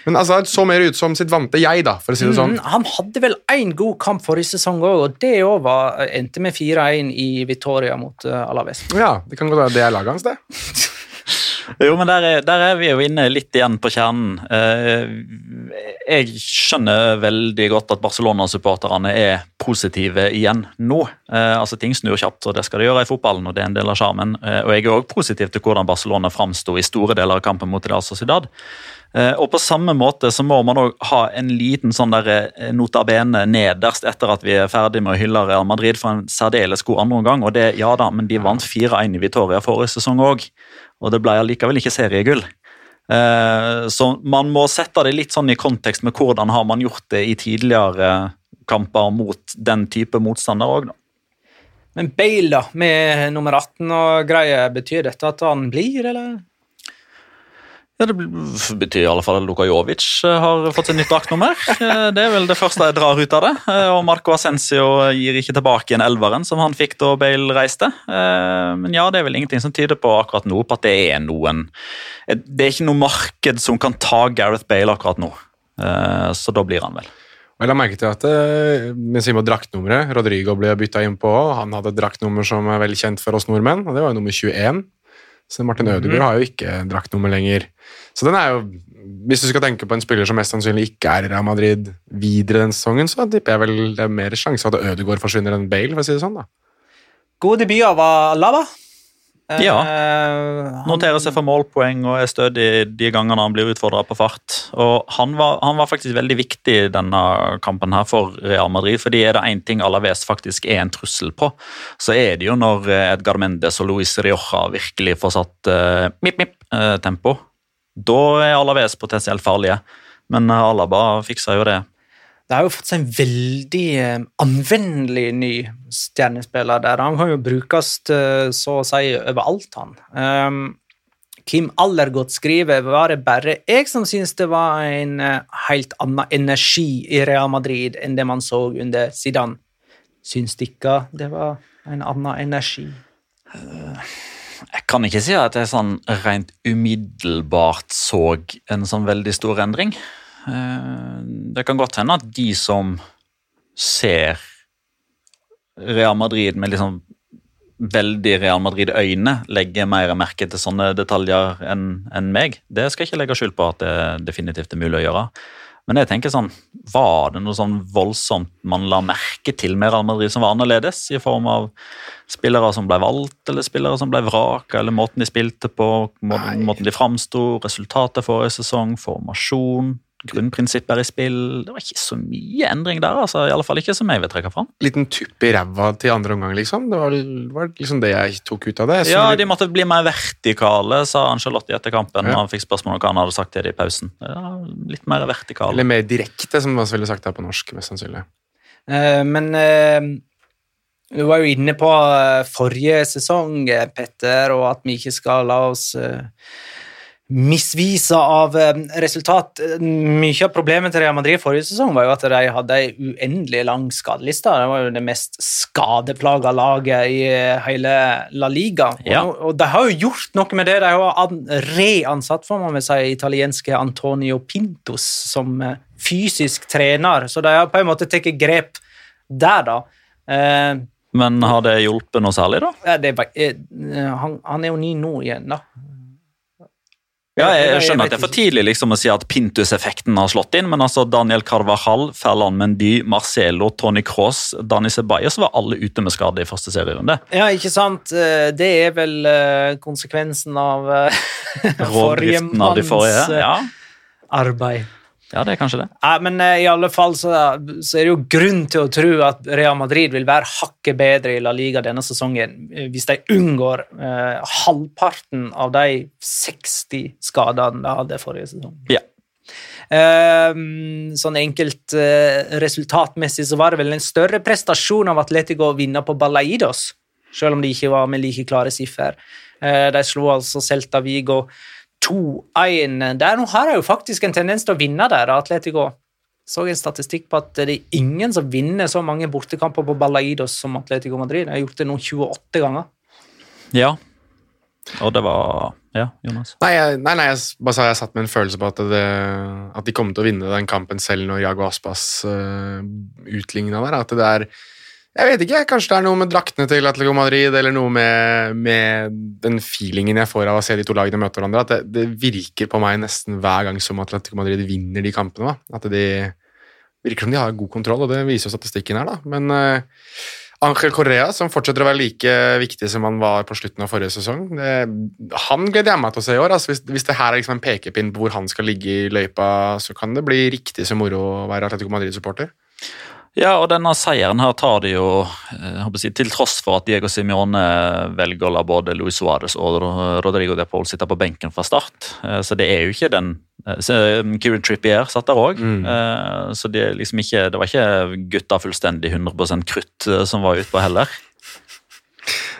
men Hazard så mer ut som sitt vante jeg, da, for å si det sånn. Mm, han hadde vel én god kamp forrige sesong òg, og det òg endte med 4-1 i Vitoria mot uh, Alaves. Ja, det kan godt være det er laget hans, det. Jo, men der er, der er vi jo inne litt igjen på kjernen. Eh, jeg skjønner veldig godt at Barcelona-supporterne er positive igjen nå. Eh, altså Ting snur kjapt, og det skal det gjøre i fotballen, og det er en del av sjarmen. Eh, og jeg er òg positiv til hvordan Barcelona framsto i store deler av kampen mot Real Sociedad. Eh, og på samme måte så må man òg ha en liten sånn der notabene nota bene nederst etter at vi er ferdig med å hylle Real Madrid for en særdeles god andreomgang. Og det, ja da, men de vant 4-1 i Vitoria forrige sesong òg, og det ble allikevel ikke seriegull. Eh, så man må sette det litt sånn i kontekst med hvordan har man gjort det i tidligere kamper mot den type motstander òg, da. Men Bale, da, med nummer 18 og greier, betyr dette at han blir, eller? Ja, Det betyr i alle fall at Luka Jovic eh, har fått seg nytt draktnummer. Eh, det er vel det første jeg drar ut av det. Eh, Og Marco Ascencio gir ikke tilbake igjen elveren som han fikk da Bale reiste. Men ja, det er vel ingenting som tyder på akkurat nå på at det er noen Det er ikke noe marked som kan ta Gareth Bale akkurat nå. Så da blir han vel. Og Jeg la merke til at mens med Simo draktnummeret Rodrigo ble bytta inn på. Han hadde et draktnummer som er veldig kjent for oss nordmenn, og det var jo nummer 21. Så Martin Ødegaard har jo ikke draktnummer lenger. Så den er jo Hvis du skal tenke på en spiller som mest sannsynlig ikke er i Real Madrid videre den sesongen, så tipper jeg vel det er mer sjanse for at Ødegaard forsvinner enn Bale, for å si det sånn. da. God debut av Lava. Ja. Eh, han- Noterer seg for målpoeng og er stødig de gangene han blir utfordra på fart. Og han var, han var faktisk veldig viktig i denne kampen her for Real Madrid. fordi er det én ting Alaves faktisk er en trussel på, så er det jo når eh, Edgar Mendes og Luis Rioja virkelig får satt uh, mip-mip-tempo. da er Alaves potensielt farlige. Men eh, Alaba fiksa jo det. Det har jo fått seg en veldig eh, anvendelig ny stjernespiller der. Han kan jo brukes eh, så å si overalt, han. Um, Kim Allergodt skriver var det bare jeg som syntes det var en eh, helt annen energi i Real Madrid enn det man så under Zidane. Syns dere det var en annen energi? Jeg kan ikke si at jeg sånn rent umiddelbart så en sånn veldig stor endring. Eh, Det kan godt hende at de som ser Real Madrid med liksom veldig Real Madrid-øyne, legger mer merke til sånne detaljer enn en meg. Det skal jeg ikke legge skyld på at det definitivt er mulig å gjøre. Men jeg tenker sånn, var det noe sånn voldsomt man la merke til med Real Madrid som var annerledes, i form av spillere som ble valgt, eller spillere som ble vraka, eller måten de spilte på, må- måten de framsto, resultatet forrige sesong, formasjon, grunnprinsipper i spill Det var ikke så mye endring der, altså, i alle fall ikke som jeg vil trekke fram. Liten tupp i ræva til andre omgang, liksom. Det var, var liksom det jeg tok ut av det. Så Ja, de måtte bli mer vertikale, sa Angelotti etter kampen. Ja. Han fikk spørsmål om hva han hadde sagt til det i pausen. Ja, litt mer vertikale. Eller mer direkte, som man ville sagt det på norsk, mest sannsynlig. Uh, men uh... du var jo inne på eh, forrige sesong, Petter, og at vi ikke skal la oss misvise av eh, resultat. Mye av problemet til Real Madrid forrige sesong var jo at de hadde ei uendelig lang skadeliste. Det var jo det mest skadeplaga laget i eh, hele La Liga. Ja. Og, og de har jo gjort noe med det. De har an- reansatt for man vil si, italienske Antonio Pintos som eh, fysisk trener, så de har på en måte tatt grep der, da. Eh, Men har det hjulpet noe særlig, da? ja, det, er han, han er jo ny nå igjen, da. Ja, jeg, skjønner at det er for tidlig liksom å si at Pintus-effekten har slått inn, men altså Daniel Carvajal, Ferland Mendy, Marcelo, Tony Cross, Dani Ceballos var alle ute med skade i første serierunde. Ja, ikke sant? Eh, Det er vel eh, konsekvensen av eh, av forrige. manns, Ja, arbeid. Ja, det er kanskje det. Ja, men eh, i alle fall så, så er det jo grunn til å tro at Real Madrid vil være hakket bedre i La Liga denne sesongen eh, hvis de unngår eh, halvparten av de 60 skadene de hadde forrige sesong. Ja. Eh, sånn enkelt eh, resultatmessig så var det vel en større prestasjon av Atletico å vinne på Balaidos, selv om de ikke var med like klare siffer. Eh, de slo altså Celta Vigo 2-1. Der nå har jeg jo faktisk en tendens til å vinne der, Atletico. Så en statistikk på at det er ingen som vinner så mange bortekamper på Balaidos som Atletico Madrid. Jeg har gjort det nå 28 ganger. Ja. Og det var Ja, Jonas. Nei, nei, nei, jeg bare sa jeg satt med en følelse på at, det, at de kom til å vinne den kampen selv når Jago Aspas uh, utligna der. At det er Jeg vet ikke, kanskje det er noe med draktene til Atletico Madrid, eller noe med, med den feelingen jeg får av å se de to lagene møte hverandre. At det, det virker på meg nesten hver gang som Atletico Madrid vinner de kampene. Da. At de virker som de har god kontroll, og det viser jo statistikken her, da. Men uh, Angel Correa, som fortsetter å være like viktig som han var på slutten av forrige sesong, det, han gleder jeg meg til å se i år. Altså, hvis, hvis det her er liksom en pekepinn på hvor han skal ligge i løypa, så kan det bli riktig så moro å være Atletico Madrid-supporter. Ja, og denne seieren her tar de jo eh, si, Til tross for at Diego Simione velger å la både Luis Suárez og Rodrigo de Paul sitte på benken fra start. Eh, Så det er jo ikke den eh, Kieran Trippier satt der òg. Mm. Så det, liksom ikke, det var ikke gutta fullstendig 100 krutt som var utpå heller.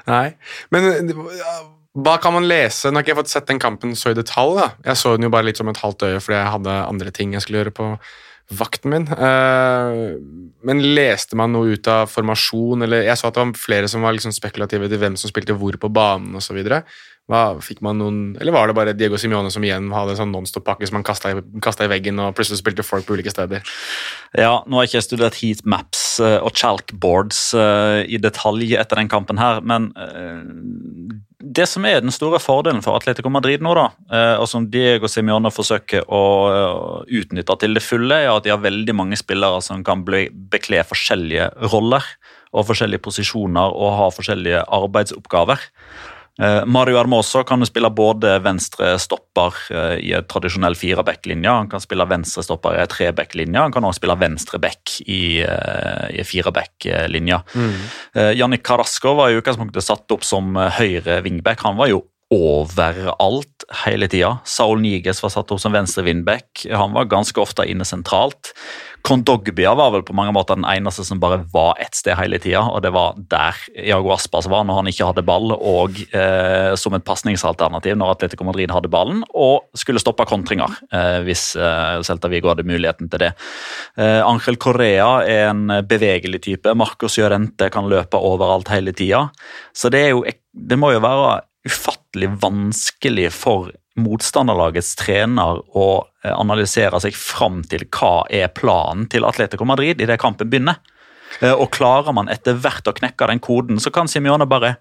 Nei, men hva kan man lese? Nå har ikke jeg fått sett den kampen så i detalj. da. Jeg så den jo bare litt som et halvt øye fordi jeg hadde andre ting jeg skulle gjøre på vakten min. Eh, men leste man noe ut av formasjon, eller jeg så at det var flere som var liksom spekulative til hvem som spilte hvor på banen osv. Fikk man noen, eller var det bare Diego Simione som igjen hadde en sånn nonstop-pakke som han kasta i, i veggen, og plutselig spilte folk på ulike steder? Ja, nå har jeg ikke studert heatmaps eh, og chalkboards eh, i detalj etter den kampen her, men det som er den store fordelen for Atletico Madrid nå, da, eh, og som Diego Simione forsøker å eh, utnytte til det fulle, er at de har veldig mange spillere som kan bekle forskjellige roller og forskjellige posisjoner og ha forskjellige arbeidsoppgaver. Eh, Mario Armoso kan spille både venstre stopper eh, i en tradisjonell fireback-linje, han kan spille venstre stopper i en treback-linje, han kan også spille venstre back i, eh, i en fireback-linje. Eh, Jannik Carrasco var i utgangspunktet satt opp som høyre wingback. Han var jo overalt hele tida. Saul Niges var satt opp som venstre wingback. Han var ganske ofte inne sentralt. Kondogbia var vel på mange måter den eneste som bare var ett sted hele tida, og det var der Iago Aspas var når han ikke hadde ball, og eh, som et pasningsalternativ når Atletico Madrid hadde ballen, og skulle stoppe kontringer eh, hvis eh, Celta Vigo hadde muligheten til det. Eh, Angel Correa er en bevegelig type. Marcos Llorente kan løpe overalt hele tida. Så det, er jo, det må jo være ufattelig vanskelig for motstanderlagets trener å eh, analysere seg fram til hva er planen til Atletico Madrid idet kampen begynner. Eh, Og klarer man etter hvert å knekke den koden, så kan Simione bare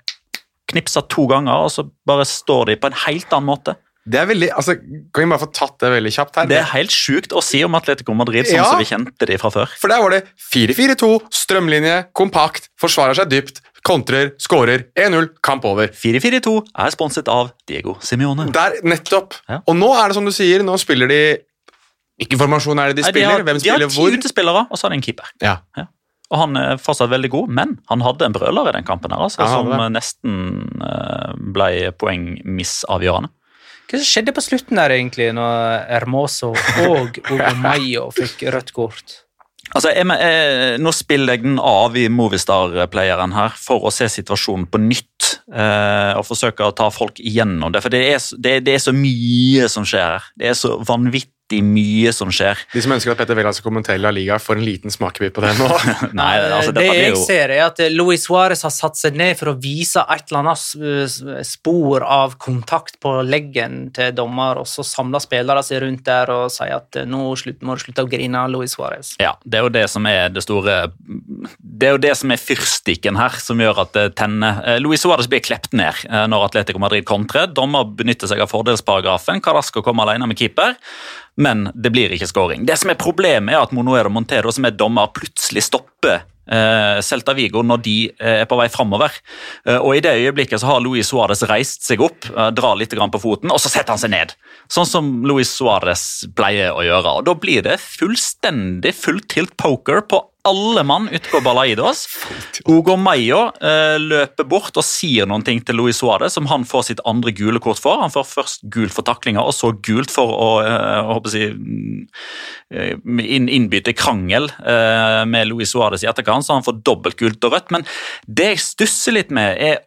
knipse to ganger, og så bare står de på en helt annen måte. Det er veldig, altså, Kan vi bare få tatt det veldig kjapt her? Det er helt sjukt å si om Atletico Madrid sånn Ja. som vi kjente de fra før. For der var det 4-4-2, strømlinje, kompakt, forsvarer seg dypt, kontrer, skårer, 1-0, kamp over. 4-4-2 er sponset av Diego Simione. Der, nettopp. Ja. Og nå er det som du sier, nå spiller de Hvilken formasjon er det de Nei, spiller? har, Hvem de har ti hvor? utespillere, og så har de en keeper. Ja. Og han er fortsatt veldig god, men han hadde en brøler i den kampen her, altså, Ja, som det. nesten eh, ble poengmissavgjørende. Hva som skjedde på slutten der, egentlig, når Hermoso og Ogomayo fikk rødt kort? Altså, jeg, men- eh, Nå spiller jeg den av i Movistar-playeren her for å se situasjonen på nytt. Eh, og forsøke å ta folk igjennom det. For det er, det, det er så mye som skjer her. Det er så vanvittig mye som skjer. De som ønsker at Petter Velland skal kommentere La Liga, får en liten smakebit på det nå. Nei, altså, det jeg jo ser, er at Luis Suárez har satt seg ned for å vise et eller annet spor av kontakt på leggen til dommer, og så samler spillere seg rundt der og sier at eh, nå må du slutte å grine, Luis Suárez. Ja, det er jo det som er det store Det er jo det som er fyrstikken her, som gjør at det tenner. Eh, Luis Suárez blir klept ned eh, når Atletico Madrid kontrer. Dommer benytter seg av fordelsparagrafen. Carasco kommer alene med keeper, men det blir ikke scoring. Det som er Problemet er at Monoero Montero, som er dommer, plutselig stopper eh, Celta Vigo når de eh, er på vei framover. Eh, og I det øyeblikket så har Luis Suárez reist seg opp, eh, drar litt på foten, og så setter han seg ned. Sånn som Luis Suárez pleier å gjøre. og Da blir det fullstendig fulltilt poker på alle mann på Balaidos. Hugo Mayo eh, løper bort og sier noen ting til Luis Suárez, som han får sitt andre gule kort for. Han får først gult for taklinga, og så gult for å eh, å si, eh, inn, innbytte krangel eh, med Luis Suárez i etterkant, så han får dobbelt gult og rødt. Men det jeg stusser litt med, er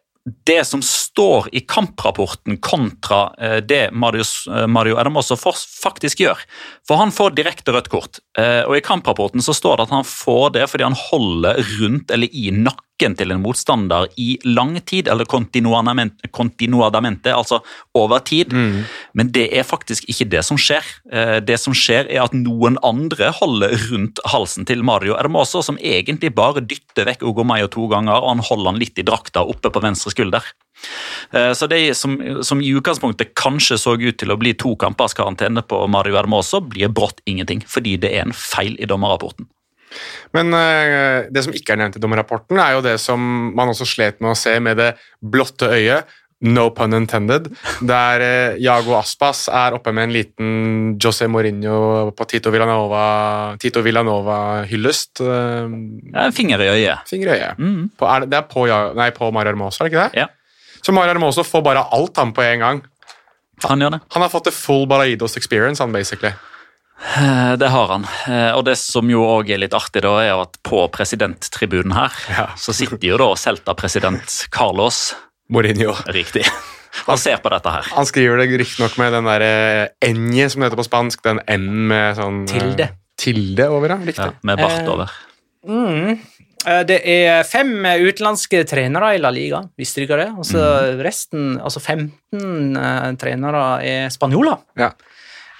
det som står i kamprapporten kontra eh, det Marius, eh, Mario Hermoso faktisk gjør. For han får direkte rødt kort, eh, og i kamprapporten så står det at han får det fordi han holder rundt eller i nakken til en motstander i lang tid, eller continuadamente, altså over tid. Men det er faktisk ikke det som skjer. Det som skjer er at noen andre holder rundt halsen til Mario Hermoso, som egentlig bare dytter vekk Ogomayo to ganger, og han holder han litt i drakta oppe på venstre skulder. Eh, Så det som, som i utgangspunktet kanskje så ut til å bli to kampers karantene på Mario Hermoso, blir brått ingenting, fordi det er en feil i dommerrapporten. Men eh, det som ikke er nevnt i dommerrapporten, er jo det som man også slet med å se med det blotte øyet. no pun intended, der eh, Jago Aspas er oppe med en liten José Mourinho på Tito Villanova- Tito Villanova-hyllest. eh, Ja, en finger i øyet. finger i øyet. Mm. På, er det, det er på, nei, på Mario Hermoso, er det ikke det? Ja. Så Mario Hermoso får bare alt han på en gang. Han gjør det. Han har fått det full Balaidos experience, han basically. Eh, Det har han. Eh, Og det som jo òg er litt artig, da, er at på presidenttribunen her, Ja. så sitter jo da Celta-president Carlos Mourinho. Riktig. Han ser på dette her. Han skriver det riktignok med den derre enje, som det heter på spansk. Den n med sånn eh, Tilde. Tilde over, ja. Riktig. Ja, med bart Eh, over. Mm. Eh, Det er fem eh, utenlandske trenere i La Liga, visste dere det? Altså resten, altså 15 uh, trenere er spanjoler. Ja.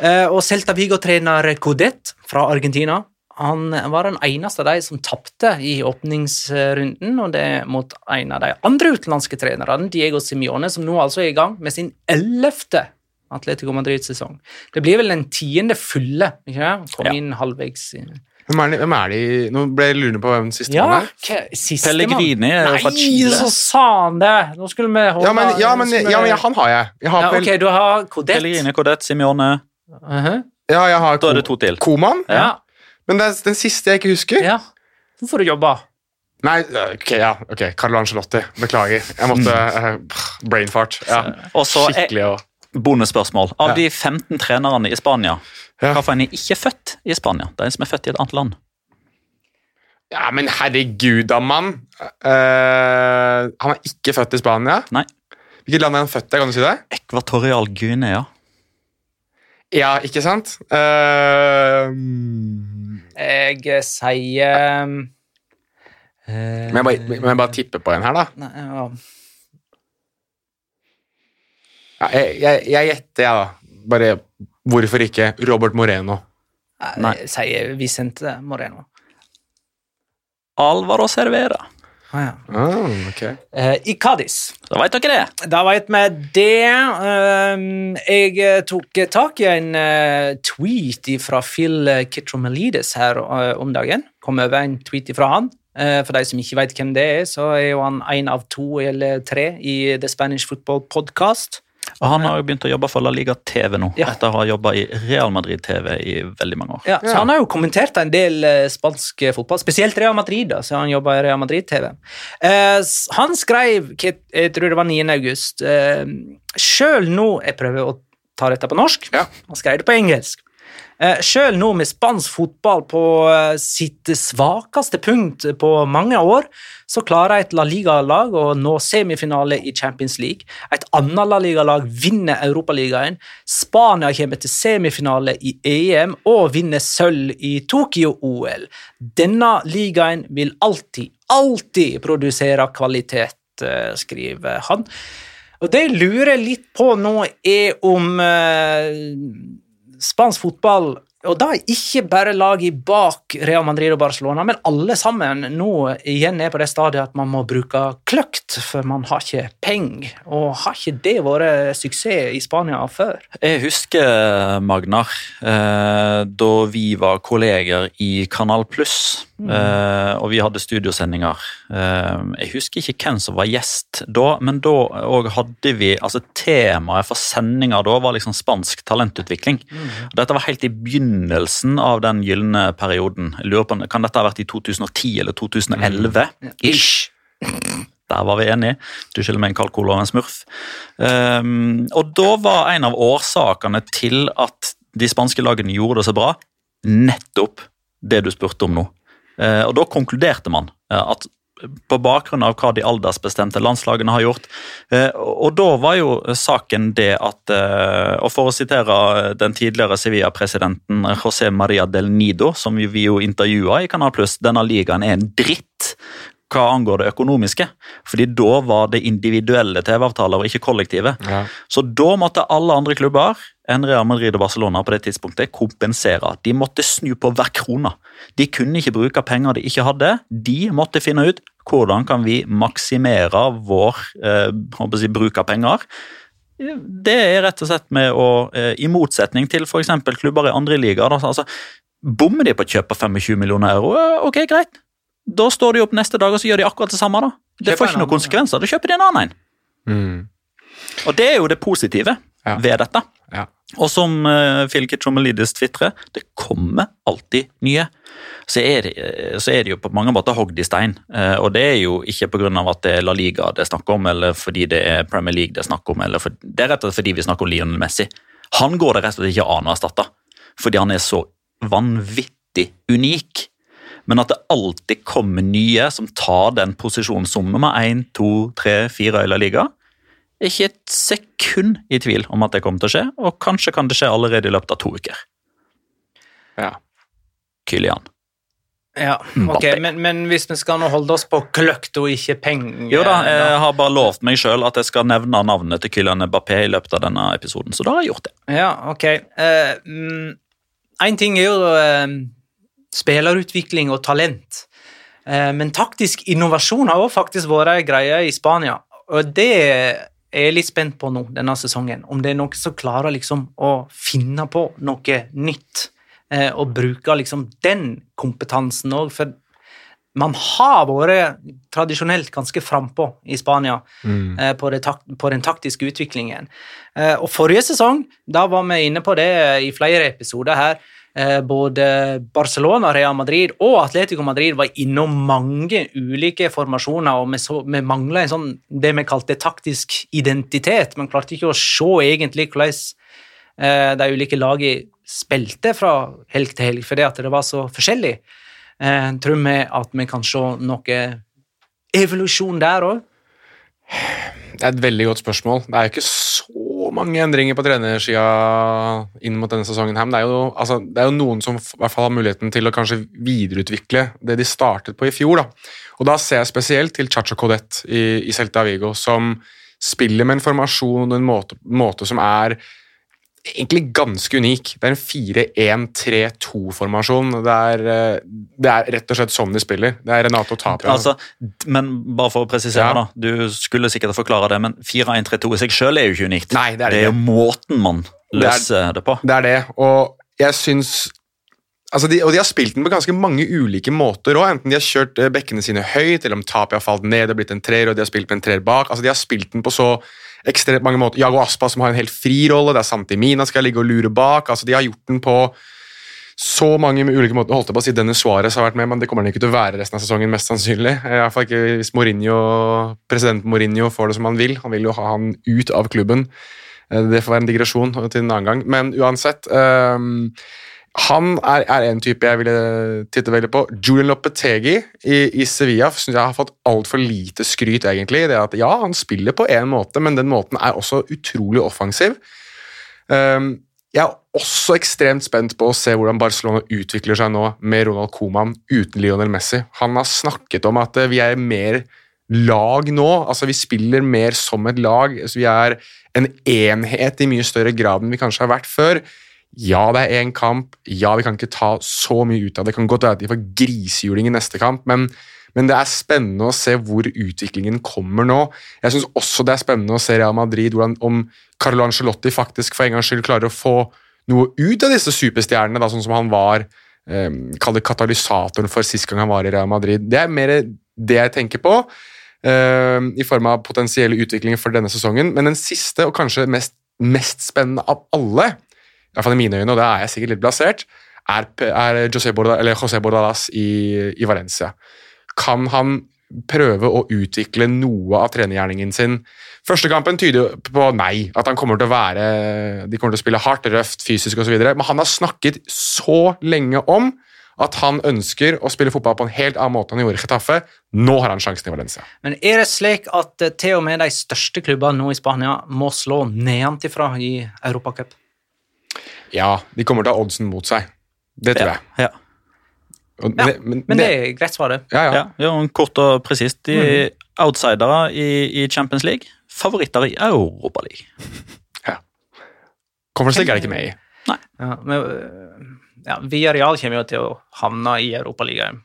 Uh, og Celta Vigo-trener Codet fra Argentina han var den eneste av de som tapte i åpningsrunden, og det mot en av de andre utenlandske trenerne, Diego Simione, som nå altså er i gang med sin ellevte Atletico Madrid-sesong. Det blir vel den tiende fulle, ikke det? Kom Ja. inn halvveis. Hvem er, de, hvem er de Nå ble jeg lurende på hvem siste Ja, man er. siste Pellegrini er jo fra Nei, så sa han det! Nå skulle vi holde Ja, men, ja, men, ja, men han har jeg. Jeg har, Ja, ok, du har Kodet. Pellegrini, Codet, Simeone. -huh. ja, jeg har Da er det to til. Koman, Ja. men det er den siste jeg ikke husker. ja. Nå får du jobbe. Nei, ok, ja, ok, Carlo Ancelotti. Beklager. Jeg måtte Brainfart Brain fart. Ja. Og så er Skikkelig og bonusspørsmål. Av Ja. de 15 trenerne i Spania, Ja. en er ikke født i Spania? Det er en som er født i et annet land. Ja, men herregud da, mann. Uh, han er ikke født i Spania. Nei. Hvilket land er han født i? Kan du si det? Ekvatorial Guinea. Ja, ikke sant? Uh, Jeg sier uh, må, jeg bare, men jeg bare tippe på en her, da? Nei, ja. Ja, jeg, jeg, jeg gjetter, jeg, da. Bare hvorfor ikke Robert Moreno? Nei. Jeg sier Vicente Moreno. Alvaro Cervera. Ah, ja. oh, okay. uh, I Cádiz. Da veit dere det. Da vet vi det. Ehm, jeg eh, tok tak i en uh, tweet fra Phil Kitromelides her uh, om dagen. Kom over en tweet fra han. Eh, for de som ikke vet hvem det er, så er jo han en av to eller tre i The Spanish Football Podcast. Og han har jo begynt å jobbe for La Liga TV nå, Ja. etter å ha jobba i Real Madrid TV i veldig mange år. Ja, så Ja. Han har jo kommentert en del eh, spansk fotball, spesielt Real Madrid. da, så han jobba i Real Madrid-TV. Eh, han skrev, jeg tror det var 9. august eh, Sjøl nå Jeg prøver å ta dette på norsk. Ja. Han skrev det på engelsk. Eh, Sjøl nå med spansk fotball på eh, sitt svakeste punkt på mange år, så klarer et La Liga-lag å nå semifinale i Champions League. Et annet La Liga-lag vinner Europaligaen. Spania kommer til semifinale i EM og vinner sølv i Tokyo-OL. Denne ligaen vil alltid, alltid produsere kvalitet, eh, skriver han. Og det jeg lurer litt på nå, er om eh, spansk fotball og da ikke bare laget bak Real Madrid og Barcelona, men alle sammen nå igjen er på det stadiet at man må bruke kløkt, for man har ikke penger. Og har ikke det vært suksess i Spania før? Jeg husker, Magnar, eh, da vi var kolleger i Kanal Pluss, mm. og vi hadde studiosendinger. Eh, jeg husker ikke hvem som var gjest da, men da òg hadde vi altså Temaet for sendinga da var liksom spansk talentutvikling. Dette var helt i begynnelsen av den gylne perioden. Jeg lurer på, Kan dette ha vært i 2010 eller 2011? Ish. Der var vi enige. Du skylder meg en kald cola og en smurf. Um, og da var en av årsakene til at de spanske lagene gjorde det så bra, nettopp det du spurte om nå. Uh, og da konkluderte man eh, at på bakgrunn av hva de aldersbestemte landslagene har gjort. Eh, og da var jo saken det at eh, Og for å sitere den tidligere Sevilla-presidenten José Maria del Nido, som vi jo intervjua i Kanal Pluss, denne ligaen er en dritt hva angår det økonomiske. Fordi da var det individuelle TV-avtaler og ikke kollektive. Ja. Så da måtte alle andre klubber enn Real Madrid og Barcelona på det tidspunktet kompensere. De måtte snu på hver krone. De kunne ikke bruke penger de ikke hadde. De måtte finne ut hvordan kan vi maksimere vår eh, jeg, bruk av penger. Det er rett og slett med å, eh, i motsetning til f.eks. klubber i andre ligaer, altså, bommer de på kjøp av 25 millioner euro, ok, greit. Da står de opp neste dag og så gjør de akkurat det samme. da. Det får ikke noen konsekvenser. Da kjøper de en annen en. Mm. Og det er jo det positive Ja. ved dette. Ja. Og som uh, Phil Kitchomelidis tvitrer, det kommer alltid nye. Så er, det, eh, så er det jo på mange måter hogd i stein. Uh, og det er jo ikke pga. at det er La Liga det er snakk om, eller fordi det er Premier League det er snakk om, eller for, det er rett og slett fordi vi snakker om Lionel Messi. Han går det rett og slett ikke an å erstatte, fordi han er så vanvittig unik. Men at det alltid kommer nye som tar den posisjonen som nummer én, to, tre, fire i La Liga, er ikke et sekund i tvil om at det kommer til å skje, og kanskje kan det skje allerede i løpet av to uker. Ja. Kylian. Ja, ok, men, men hvis vi skal nå holde oss på kløkt og ikke penger Jo da, jeg har bare lovt meg sjøl at jeg skal nevne navnet til Kylian Mbappé i løpet av denne episoden, så da har jeg gjort det. Ja, ok. Én ting er jo eh, spillerutvikling og talent. Eh, men taktisk innovasjon har også faktisk vært ei greie i Spania. Og det er jeg litt spent på nå denne sesongen. Om det er noen som klarer liksom å finne på noe nytt. eh, Og bruke liksom den kompetansen òg. For man har vært tradisjonelt ganske frampå i Spania Mm. eh, på, det på den taktiske utviklingen. Eh, og forrige sesong, da var vi inne på det i flere episoder her. Eh, både Barcelona, Real Madrid og Atletico Madrid var innom mange ulike formasjoner, og vi, så, mangla en sånn det vi kalte taktisk identitet. Man klarte ikke å se egentlig hvordan eh, de ulike lagene spilte fra helg til helg, fordi at det var så forskjellig. Jeg tror vi at vi kan se noe evolusjon der òg? Det er et veldig godt spørsmål. Det er jo ikke så mange endringer på trenersida inn mot denne sesongen. her, men Det er, jo, altså, det er jo noen som i hvert fall har muligheten til å kanskje videreutvikle det de startet på i fjor. Da. Og da ser jeg spesielt til Chacho Codet i, i Celta Vigo, som spiller med en formasjon og en måte, måte som er egentlig ganske unik. Det er en 4-1-3-2-formasjon. Det, er, eh, det er rett og slett sånn de spiller. Det er Renato Tapia. Altså, men bare for å presisere, Ja. da. Du skulle sikkert forklare det, men 4-1-3-2 i seg sjøl er jo ikke unikt. Nei, det er det det er jo måten man løser det, på. Det er det, og jeg syns Altså de, og de har spilt den på ganske mange ulike måter òg. Enten de har kjørt eh, bekkene sine høyt, eller om Tapia har falt ned og blitt en treer, og de har spilt med en treer bak. Altså De har spilt den på så ekstremt mange måter. Jago Aspa som har en helt fri rolle, det er Santi Mina skal ligge og lure bak. altså De har gjort den på så mange ulike måter. Holdt jeg på å si Dennis Suárez har vært med, men det kommer han ikke til å være resten av sesongen, mest sannsynlig. I hvert fall ikke hvis Mourinho, president Mourinho får det som han vil. Han vil jo ha han ut av klubben. Eh, Det får være en digresjon til en annen gang. Men uansett ehm, Han er, er en type jeg ville titte veldig på. Julian Lopetegi i, i Sevilla synes jeg har fått altfor lite skryt, egentlig. Det at Ja, han spiller på én måte, men den måten er også utrolig offensiv. Um, jeg er også ekstremt spent på å se hvordan Barcelona utvikler seg nå med Ronald Koeman uten Lionel Messi. Han har snakket om at eh, vi er mer lag nå. altså Vi spiller mer som et lag. altså Vi er en enhet i mye større grad enn vi kanskje har vært før. Ja, det er én kamp. Ja, vi kan ikke ta så mye ut av det. Det kan godt være at de får grisehjuling i neste kamp, men, men det er spennende å se hvor utviklingen kommer nå. Jeg syns også det er spennende å se Real Madrid, hvordan, om Carlo Ancelotti faktisk for en gangs skyld klarer å få noe ut av disse superstjernene, da, sånn som han var eh, katalysatoren for sist gang han var i Real Madrid. Det er mer det jeg tenker på. eh, I form av potensielle utviklinger for denne sesongen. Men den siste, og kanskje mest, mest spennende av alle, i hvert fall i mine øyne, og det er jeg sikkert litt blasert, er, er José, Borda, eller José Bordalas i, i Valencia. Kan han prøve å utvikle noe av trenergjerningen sin? Første kampen tyder på nei, at han kommer til å være De kommer til å spille hardt, røft, fysisk osv. Men han har snakket så lenge om at han ønsker å spille fotball på en helt annen måte enn han gjorde i Getafe. Nå har han sjansen i Valencia. Men er det slik at eh, til og med de største klubbene nå i Spania må slå nedenfra i Europacup? Ja, de kommer til å ha oddsen mot seg. Det tror jeg. Ja. Og Ja, men, Men det er greit svar, det. ja, ja. Ja, kort og presist. De outsidere i, i Champions League, favoritter i Europaligaen. Conference League er det ikke med i. Ja, men, ja, Villarreal kommer jo til å havne i Europaligaen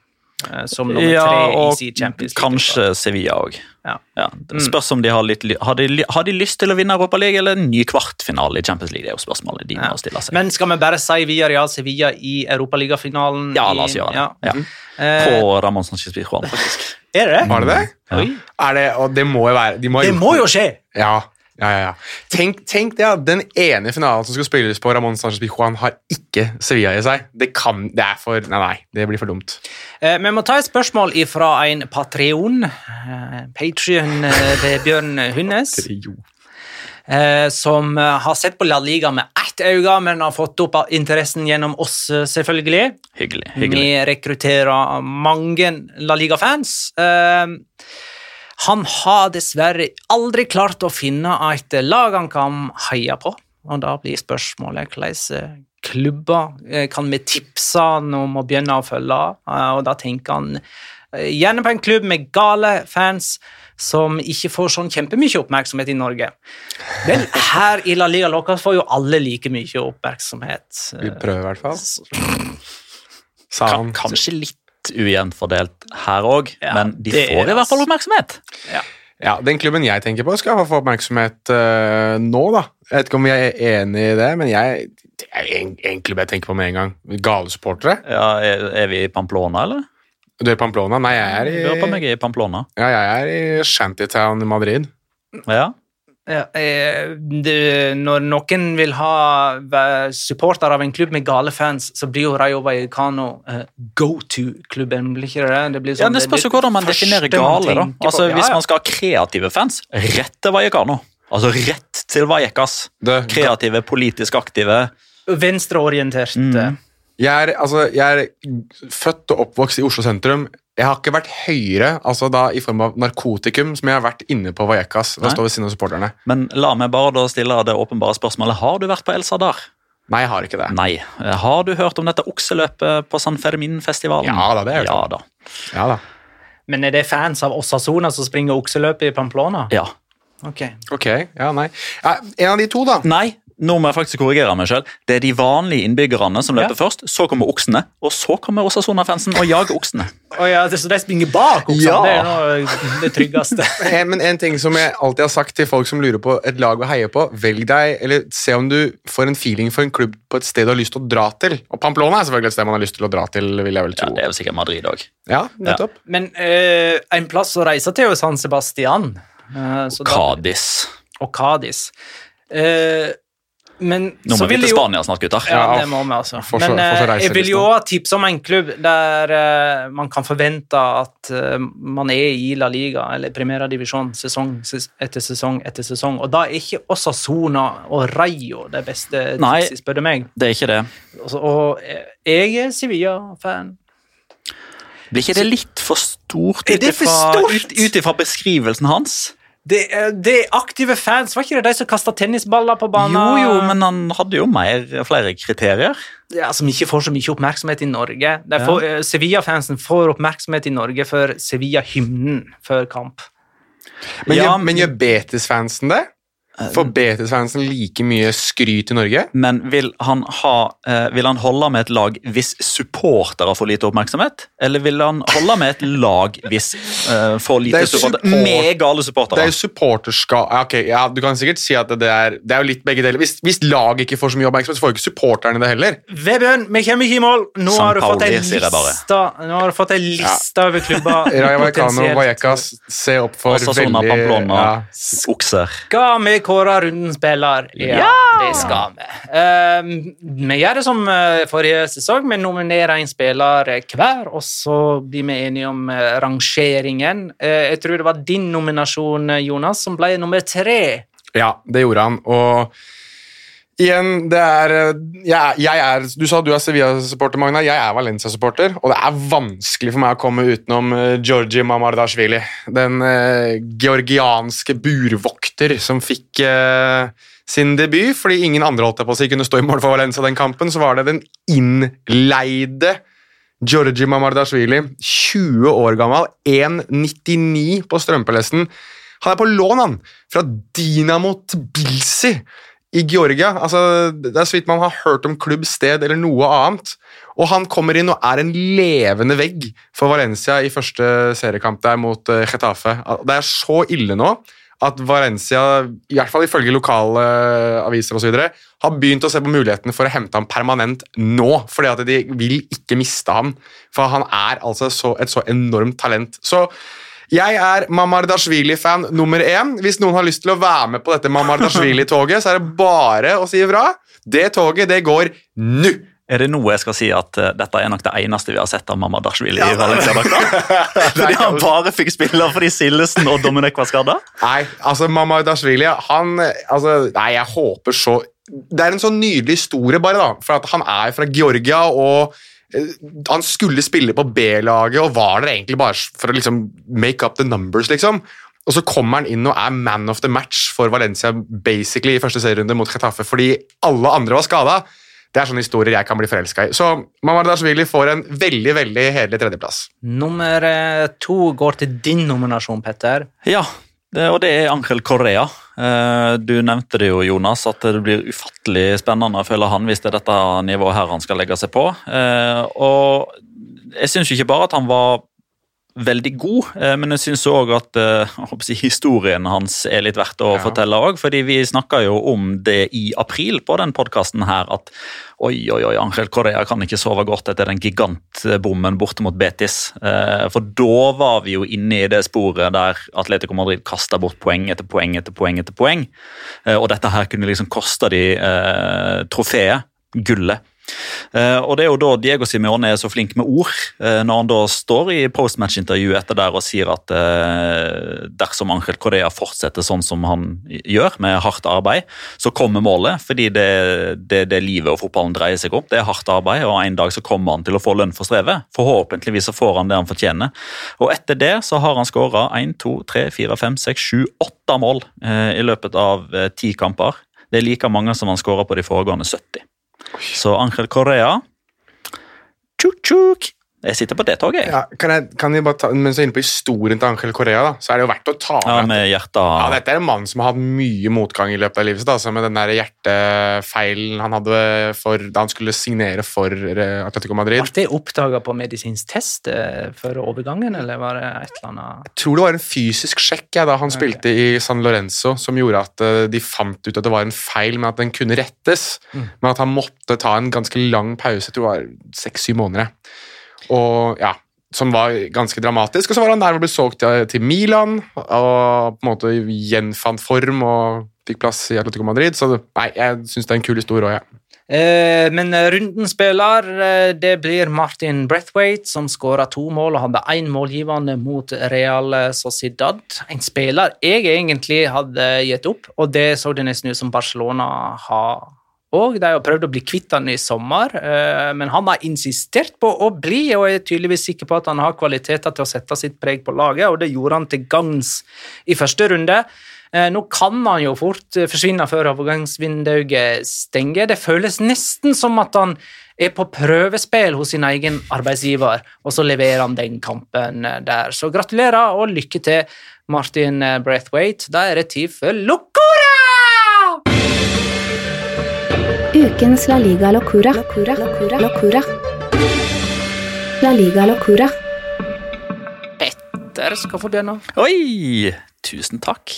som nummer Ja, tre i og sin Champions League. kanskje Sevilla òg. Ja. Ja, spørs om de har litt har de, har de lyst til å vinne Europaligaen eller en ny kvartfinale i Champions League? Det er jo spørsmålet de Ja. må stille seg. Men skal vi bare si Villarreal Sevilla i Europaligafinalen? ja, la oss gjøre det. Ja. Ja. Eh, På Ramón Sánchez Pizjuan, faktisk. er det det? Var det det? Ja. Er det, og det må jo være de må Det må jo skje! Ja, Ja, ja, ja. Tenk, tenk det, ja. Den ene finalen som skulle spilles på Ramón Sánchez Pijuan, har ikke Sevilla i seg. Det kan Det er for Nei, nei. Det blir for dumt. Eh, Vi må ta et spørsmål fra en Patreon, eh, Patrion eh, ved Bjørn Hunnes, eh, som eh, har sett på La Liga med ett øye, men har fått opp interessen gjennom oss, eh, selvfølgelig. Hyggelig. hyggelig. Vi rekrutterer mange La Liga-fans. Eh, han har dessverre aldri klart å finne et lag han kan heie på. Og da blir spørsmålet hvordan klubber eh, kan vi tipse han om å begynne å følge. Eh, Og da tenker han eh, gjerne på en klubb med gale fans som ikke får sånn kjempemye oppmerksomhet i Norge. Vel, her i La Liga Loca får jo alle like mye oppmerksomhet. Vi prøver i hvert fall. Sa han. Kanskje litt ujevnt fordelt her òg, Ja, men de det er får i hvert fall altså- oppmerksomhet. Ja, Den klubben jeg tenker på, skal få oppmerksomhet uh, nå, da. Jeg vet ikke om vi er enig i det, men jeg, det er en, en klubb jeg tenker på med en gang. Gale supportere. Ja, er, er vi i Pamplona, eller? Du er i Pamplona? Nei, jeg er i, du er jeg er i Pamplona. ja, jeg er i Shantytown i Madrid. Ja. Ja, eh, det, når noen vil ha supporter av en klubb med gale fans, så blir jo Rayo Vallecano uh, go to-klubben, blir ikke det? Det, blir ja, sånn- Det spørs jo hvordan man definerer man gale. da. Altså, Ja, Hvis man skal ha kreative fans, rett til Vallecano. Altså rett til Vallecas. Kreative, politisk aktive. Venstreorientert. Mm. eh, jeg, er, altså, jeg er født og oppvokst i Oslo sentrum. Jeg har ikke vært høyere altså da i form av narkotikum som jeg har vært inne på Vallecas. Da står ved siden av supporterne. Men la meg bare da stille det åpenbare spørsmålet. Har du vært på El Sadar? Nei, jeg har ikke det. Nei. Har du hørt om dette okseløpet på San Fermin-festivalen? Ja da, det har jeg hørt Ja da. Ja da. Men er det fans av Osasona som springer okseløpet i Pamplona? Ja. Ok. Ok, ja, nei. Ja, en av de to, da. Nei, nå må jeg faktisk korrigere meg selv. Det er de vanlige innbyggerne som løper Ja. først, så kommer oksene, og så kommer Osasona-fansen og jager oksene. Oh ja, det, så de springer bak oksene? Ja. Det er noe, det tryggeste. Eh, Men en ting som jeg alltid har sagt til folk som lurer på et lag å heie på, velg deg, eller se om du får en feeling for en klubb på et sted du har lyst til å dra til. Og Pamplona er selvfølgelig et sted man har lyst til å dra til, vil jeg vel tro. Ja. Det er jo sikkert Madrid òg. Ja, nettopp. Men eh, en plass å reise til er jo San Sebastian. Uh, så da- Cádiz. og Cádiz. Eh, men Nå så må vi til Spania snart, gutter. Ja, Ja, det må vi altså. får Men så eh, jeg vil jo ha tips tipse om en klubb der uh, man kan forvente at uh, man er i La Liga eller Primera Divisjon sesong etter sesong etter sesong. Og da er ikke Osasona og Rayo det beste Nei. tipset, spør du meg. Det er ikke det. Altså, og eh, jeg er Sevilla-fan. Blir ikke det litt for stort ut ifra beskrivelsen hans? Det, er- det er aktive fans, var ikke det de som kasta tennisballer på banen? Jo, jo, men han hadde jo mer, flere kriterier. ja, Som ikke får så mye oppmerksomhet i Norge. Får- eh, Sevilla-fansen får oppmerksomhet i Norge for Sevilla-hymnen før kamp. Men, Ja, gjør, men gjør Betis-fansen det? Får Betis-fansen like mye skryt i Norge? Men vil han, ha, eh, vil han holde med et lag hvis supportere får lite oppmerksomhet? Eller vil han holde med et lag hvis uh, får lite er supportere? support- Med gale Det er jo supporterskap okay, ja, Du kan sikkert si at det er, det er jo litt begge deler. Hvis, hvis laget ikke får så mye oppmerksomhet, så får jo ikke supporterne det heller. Vebjørn, vi kommer ikke i mål! Nå San har du fått ei liste, nå har du fått ei liste over klubber. Raja Vallecano. Vallecas, se opp for Osasuna, veldig Pamplona, ja, okser. Skal vi kåre rundens spiller? Ja, det skal vi. Ehm, vi gjør det som eh, forrige sesong. Vi nominerer en spiller hver, og så blir vi enige om eh, rangeringen. Uh, jeg tror det var din nominasjon, eh, Jonas, som ble nummer tre. Ja, det gjorde han. Og igjen, det er jeg, jeg er Du sa du er Sevilla-supporter, Magna. Jeg er Valencia-supporter, og det er vanskelig for meg å komme utenom uh, Georgi Mamardashvili. Den eh, georgianske burvokter som fikk eh, sin debut, fordi ingen andre holdt det på å si kunne stå i mål for Valencia den kampen, så var det den innleide Georgi Mamardashvili, 20 år gammel, 1,99 på strømpelesten. Han er på lån, han, fra Dinamo Tbilisi i Georgia. Altså, det er så vidt man har hørt om klubb, sted eller noe annet. Og han kommer inn og er en levende vegg for Valencia i første seriekamp der mot uh, Getafe. Det er så ille nå at Valencia, i hvert fall ifølge lokale aviser og så videre, har begynt å se på muligheten for å hente ham permanent nå, fordi at de vil ikke miste ham. For han er altså så, et så enormt talent. Så Jeg er Mamardashvili-fan nummer én. Hvis noen har lyst til å være med på dette Mamardashvili-toget, så er det bare å si ifra. Det toget, det går nå! Er det nå jeg skal si at uh, dette er nok det eneste vi har sett av Mamma Dashvili i Valencia-drakta? Fordi han bare fikk spille fordi Sildesen og Dominek var skada? Nei, altså Mamardashvili Han altså, Nei, jeg håper så Det er en sånn nydelig historie, bare, da. For at han er fra Georgia, og han skulle spille på B-laget og var der egentlig bare for å liksom make up the numbers, liksom. Og så kommer han inn og er man of the match for Valencia basically i første serierunde mot Chetaffe fordi alle andre var skada. Det er sånne historier jeg kan bli forelska i. Så Mamardashvili får en veldig veldig hederlig tredjeplass. Nummer eh, to går til din nominasjon, Petter. Ja, det, og det er Angel Correa. Eh, Du nevnte det jo, Jonas, at det blir ufattelig spennende, føler han, hvis det er dette nivået her han skal legge seg på. Eh, Og jeg syns ikke bare at han var veldig god, eh, men jeg syns òg at eh, jeg historien hans er litt verdt å Ja. fortelle òg. Fordi vi snakka jo om det i april på den podkasten her, at oi, oi, oi, Angel Correa kan ikke sove godt etter den gigantbommen borte mot Betis. Eh, For da var vi jo inne i det sporet der Atletico Madrid kasta bort poeng etter poeng etter poeng. etter poeng. Og dette her kunne liksom koste de eh, trofeet, gullet. Eh, og Det er jo da Diego Simione er så flink med ord, eh, når han da står i postmatch-intervjuet etter der og sier at eh, dersom Angel Correa fortsetter sånn som han gjør, med hardt arbeid, så kommer målet. Fordi det er det, livet og fotballen dreier seg om. Det er hardt arbeid, og en dag så kommer han til å få lønn for strevet. Forhåpentligvis så får han det han fortjener. Og etter det så har han skåra 1, 2, 3, 4, 5, 6, 7, 8 mål i løpet av ti kamper. Det er like mange som han skåra på de foregående 70. Så Angel Correa Tjuk-tjuk! Jeg sitter på det toget, jeg. Ja, kan jeg, kan jeg bare ta, Mens jeg er inne på historien til Angel Korea, da, så er det jo verdt å ta Ja, med hjertet Ja, Dette er en mann som har hatt mye motgang i løpet av livet sitt. Altså, med den der hjertefeilen han hadde for, da han skulle signere for eh, Atletico Madrid. Ble det oppdaga på medisinsk test eh, før overgangen, eller var det et eller annet Jeg tror det var en fysisk sjekk ja, da han spilte i San Lorenzo som gjorde at eh, de fant ut at det var en feil, men at den kunne rettes. Mm. Men at han måtte ta en ganske lang pause, jeg tror det var seks-syv måneder. Og ja, Som var ganske dramatisk. Og så var han der og ble solgt til, Milan og på en måte gjenfant form og fikk plass i Atletico Madrid. Så nei, jeg syns det er en kul historie òg, jeg. Eh, men runden spiller, eh, det blir Martin Brethwaite, som skåra to mål og hadde én målgivende mot Real Sociedad. En spiller jeg egentlig hadde gitt opp, og det så det nesten ut som Barcelona har òg. De har prøvd å bli kvitt han i sommer, eh, men han har insistert på å bli, og er tydeligvis sikker på at han har kvaliteter til å sette sitt preg på laget, og det gjorde han til gangs i første runde. Eh, Nå kan han jo fort eh, forsvinne før overgangsvinduet stenger. Det føles nesten som at han er på prøvespill hos sin egen arbeidsgiver, og så leverer han den kampen der. Så gratulerer og lykke til, Martin eh, Da er det tid for Locora! Ukens La Liga Locura. Locura. Locura. Locura. La Liga Locura. Petter skal få begynne. Oi! Tusen takk.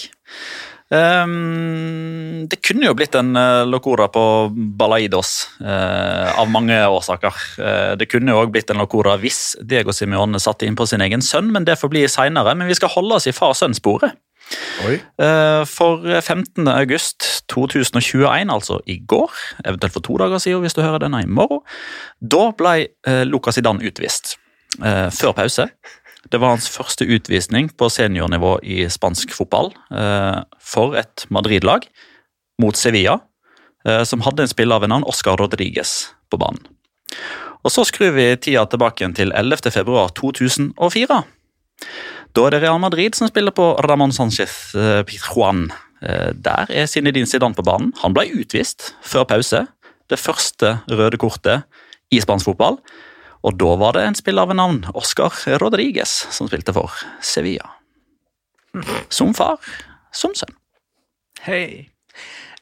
Um, det kunne jo blitt en uh, locora på Balaidos uh, av mange årsaker. Uh, det kunne jo òg blitt en locora hvis Diego Simione satte inn på sin egen sønn, men det får bli seinere. Men vi skal holde oss i far-sønn-sporet. Eh, For 15. august 2021, altså i går, eventuelt for to dager siden hvis du hører denne i morgen, da ble eh, Lucas Zidane utvist eh, før pause. Det var hans første utvisning på seniornivå i spansk fotball for et Madrid-lag mot Sevilla, som hadde en spiller ved navn Oscar Rodriguez på banen. Og Så skrur vi tida tilbake til 11. februar 2004. Da er det Real Madrid som spiller på Ramón Sánchez eh, Pizjuan. Eh, Der er Zinedine Zidane på banen. Han ble utvist før pause. Det første røde kortet i spansk fotball. Og da var det en spiller ved navn Oscar Rodriguez som spilte for Sevilla. Som far, som sønn. Hei.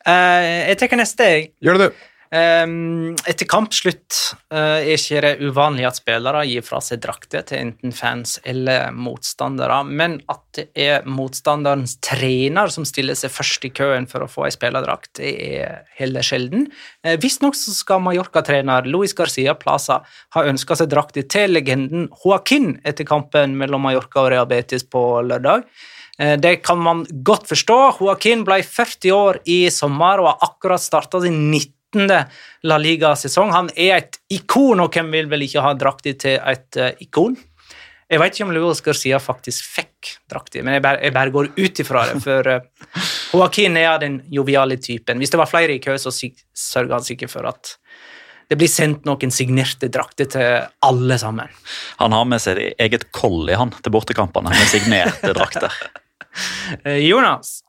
Uh, jeg tar neste, jeg. Gjør det, du. Ehm, etter kampslutt eh, er ikke det uvanlig at spillere gir fra seg drakter til enten fans eller motstandere, men at det er motstanderens trener som stiller seg først i køen for å få ei spillerdrakt, det er heller sjelden. Eh, Visstnok skal Mallorca-trener Luis Garcia Plaza ha ønska seg drakter til legenden Joaquin etter kampen mellom Mallorca og Real Betis på lørdag. Eh, Det kan man godt forstå. Joaquin ble 40 år i sommer og har akkurat starta sin 19. La Liga-sesong. Han er et ikon, og hvem vil vel ikke ha drakta til et uh, ikon? Jeg vet ikke om Louis Garcia faktisk fikk drakta, men jeg bare, jeg bare går ut ifra det. For uh, Joaquin er den joviale typen. Hvis det var flere i kø, så sørger han sikkert for at det blir sendt noen signerte drakter til alle sammen. Han har med seg eget kolli han, til bortekampene med signerte drakter. Eh, Jonas,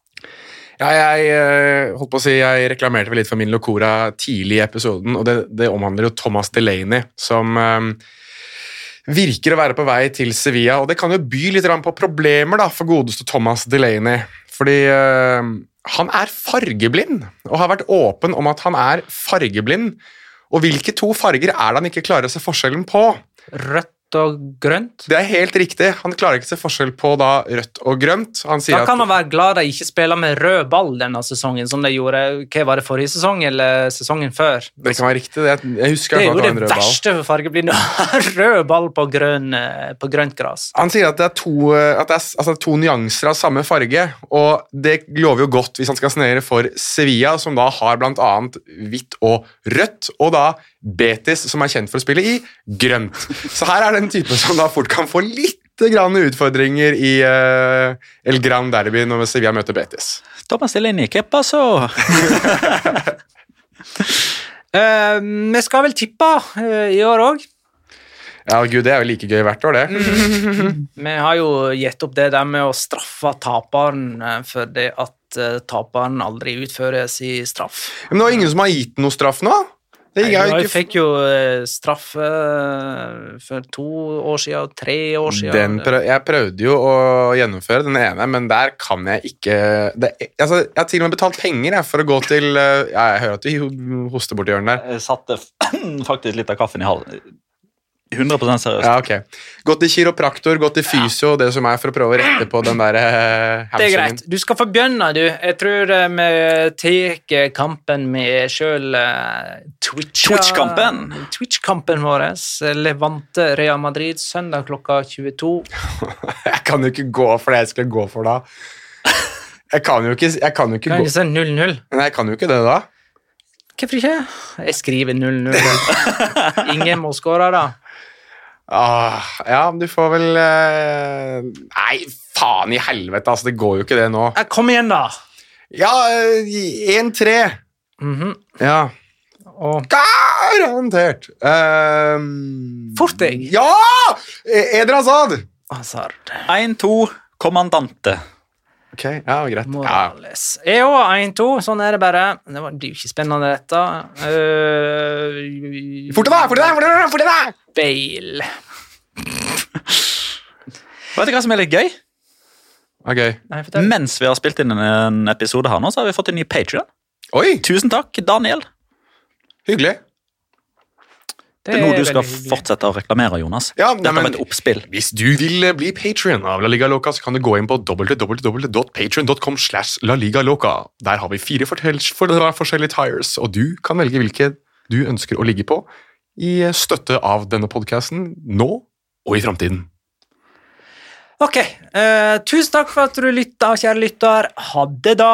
Ja, jeg eh, holdt på å si, jeg reklamerte vel litt for min Locora tidlig i episoden, og det, det omhandler jo Thomas Delaney, som eh, virker å være på vei til Sevilla, og det kan jo by litt på problemer da, for godeste Thomas Delaney, fordi eh, han er fargeblind, og har vært åpen om at han er fargeblind, og hvilke to farger er det han ikke klarer å se forskjellen på? rødt og grønt? Det er helt riktig, han klarer ikke å se forskjell på da rødt og grønt. Da kan at man være glad de ikke spiller med rød ball denne sesongen, som de gjorde hva var det forrige sesong eller sesongen før. det kan være riktig, det, jeg husker Det er jo det, det verste for fargeblinde. rød ball på, grønn, eh, på grønt gress. Han sier at det er to, at det er, altså, to nyanser av samme farge, og det lover jo godt hvis han skal snere for Sevilla, som da har bl.a. hvitt og rødt, og da Betis, som er kjent for å spille i grønt. Så her er det en type som da fort kan få litt grann utfordringer i uh, El Gran Derby når Sevilla møter Betis. Thomas Delaney, hva passer? uh, vi skal vel tippe uh, i år òg. Ja, gud, det er jo like gøy hvert år, det. Vi har jo gitt opp det der med å straffe taperen fordi for det at eh, taperen aldri utfører sin straff. Men det var ingen som har gitt noe straff nå? Det Jeg, jo ikke fikk jo straffe eh, for to år siden, tre år siden. Den prøv, jeg prøvde jo å gjennomføre den ene, men der kan jeg ikke det, altså, Jeg har til og med betalt penger jeg, for å gå til eh, ja, Jeg hører at du hoster borti hjørnet der. Jeg satte faktisk litt av kaffen i halsen. 100% seriøst. Ja, ok. Gå til kiropraktor, gå til fysio, det som er for å prøve å rette på den der eh, Det er greit. Du skal få begynne, du. Jeg tror eh, vi tar kampen med sjøl Twitch Twitch-kampen. Twitch-kampen vår. Levante Real Madrid søndag klokka 22. Jeg kan jo ikke gå for det jeg skal gå for da. Jeg kan jo ikke, jeg kan jo ikke Kan gå si 0-0. Nei, jeg kan jo ikke det da. Hvorfor ikke? Jeg skriver 0-0. Ingen må skåre, da. Ah, ja, du får vel eh, Nei, faen i helvete, altså. Det går jo ikke det nå. Eh, Kom igjen, da! Ja, eh, 1-3. Mhm. Ja. Og Garantert. Um, Fort deg. Ja! Edra Eder Hazard. Hazard. 1-2, kommandante. Ok, ja, greit. Morales. Ja. EO 1-2. Sånn er det bare. Det var er jo ikke spennende, dette. Uh, Fort deg, fort deg, fort deg, fort deg! Bale. Vet du hva som er litt gøy? Okay. Nei. Mens vi har spilt inn en episode her nå, så har vi fått en ny Patreon. Oi, Tusen takk, Daniel. hyggelig. Det er noe du skal hyggelig. fortsette å reklamere, Jonas. Ja, Dette nei, var men- et oppspill. Hvis du vil eh, bli Patreon av La Liga Loca, så kan du gå inn på www.patreon.com slash La Liga Loca. Der har vi fire forskjellige tires, og du kan velge hvilke du ønsker å ligge på i støtte av denne podcasten nå og i fremtiden. Ok. Uh, tusen takk for at du lytta, kjære lytter. Ha det, da.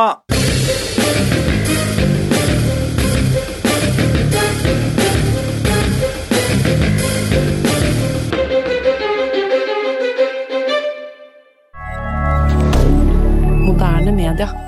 Moderne media.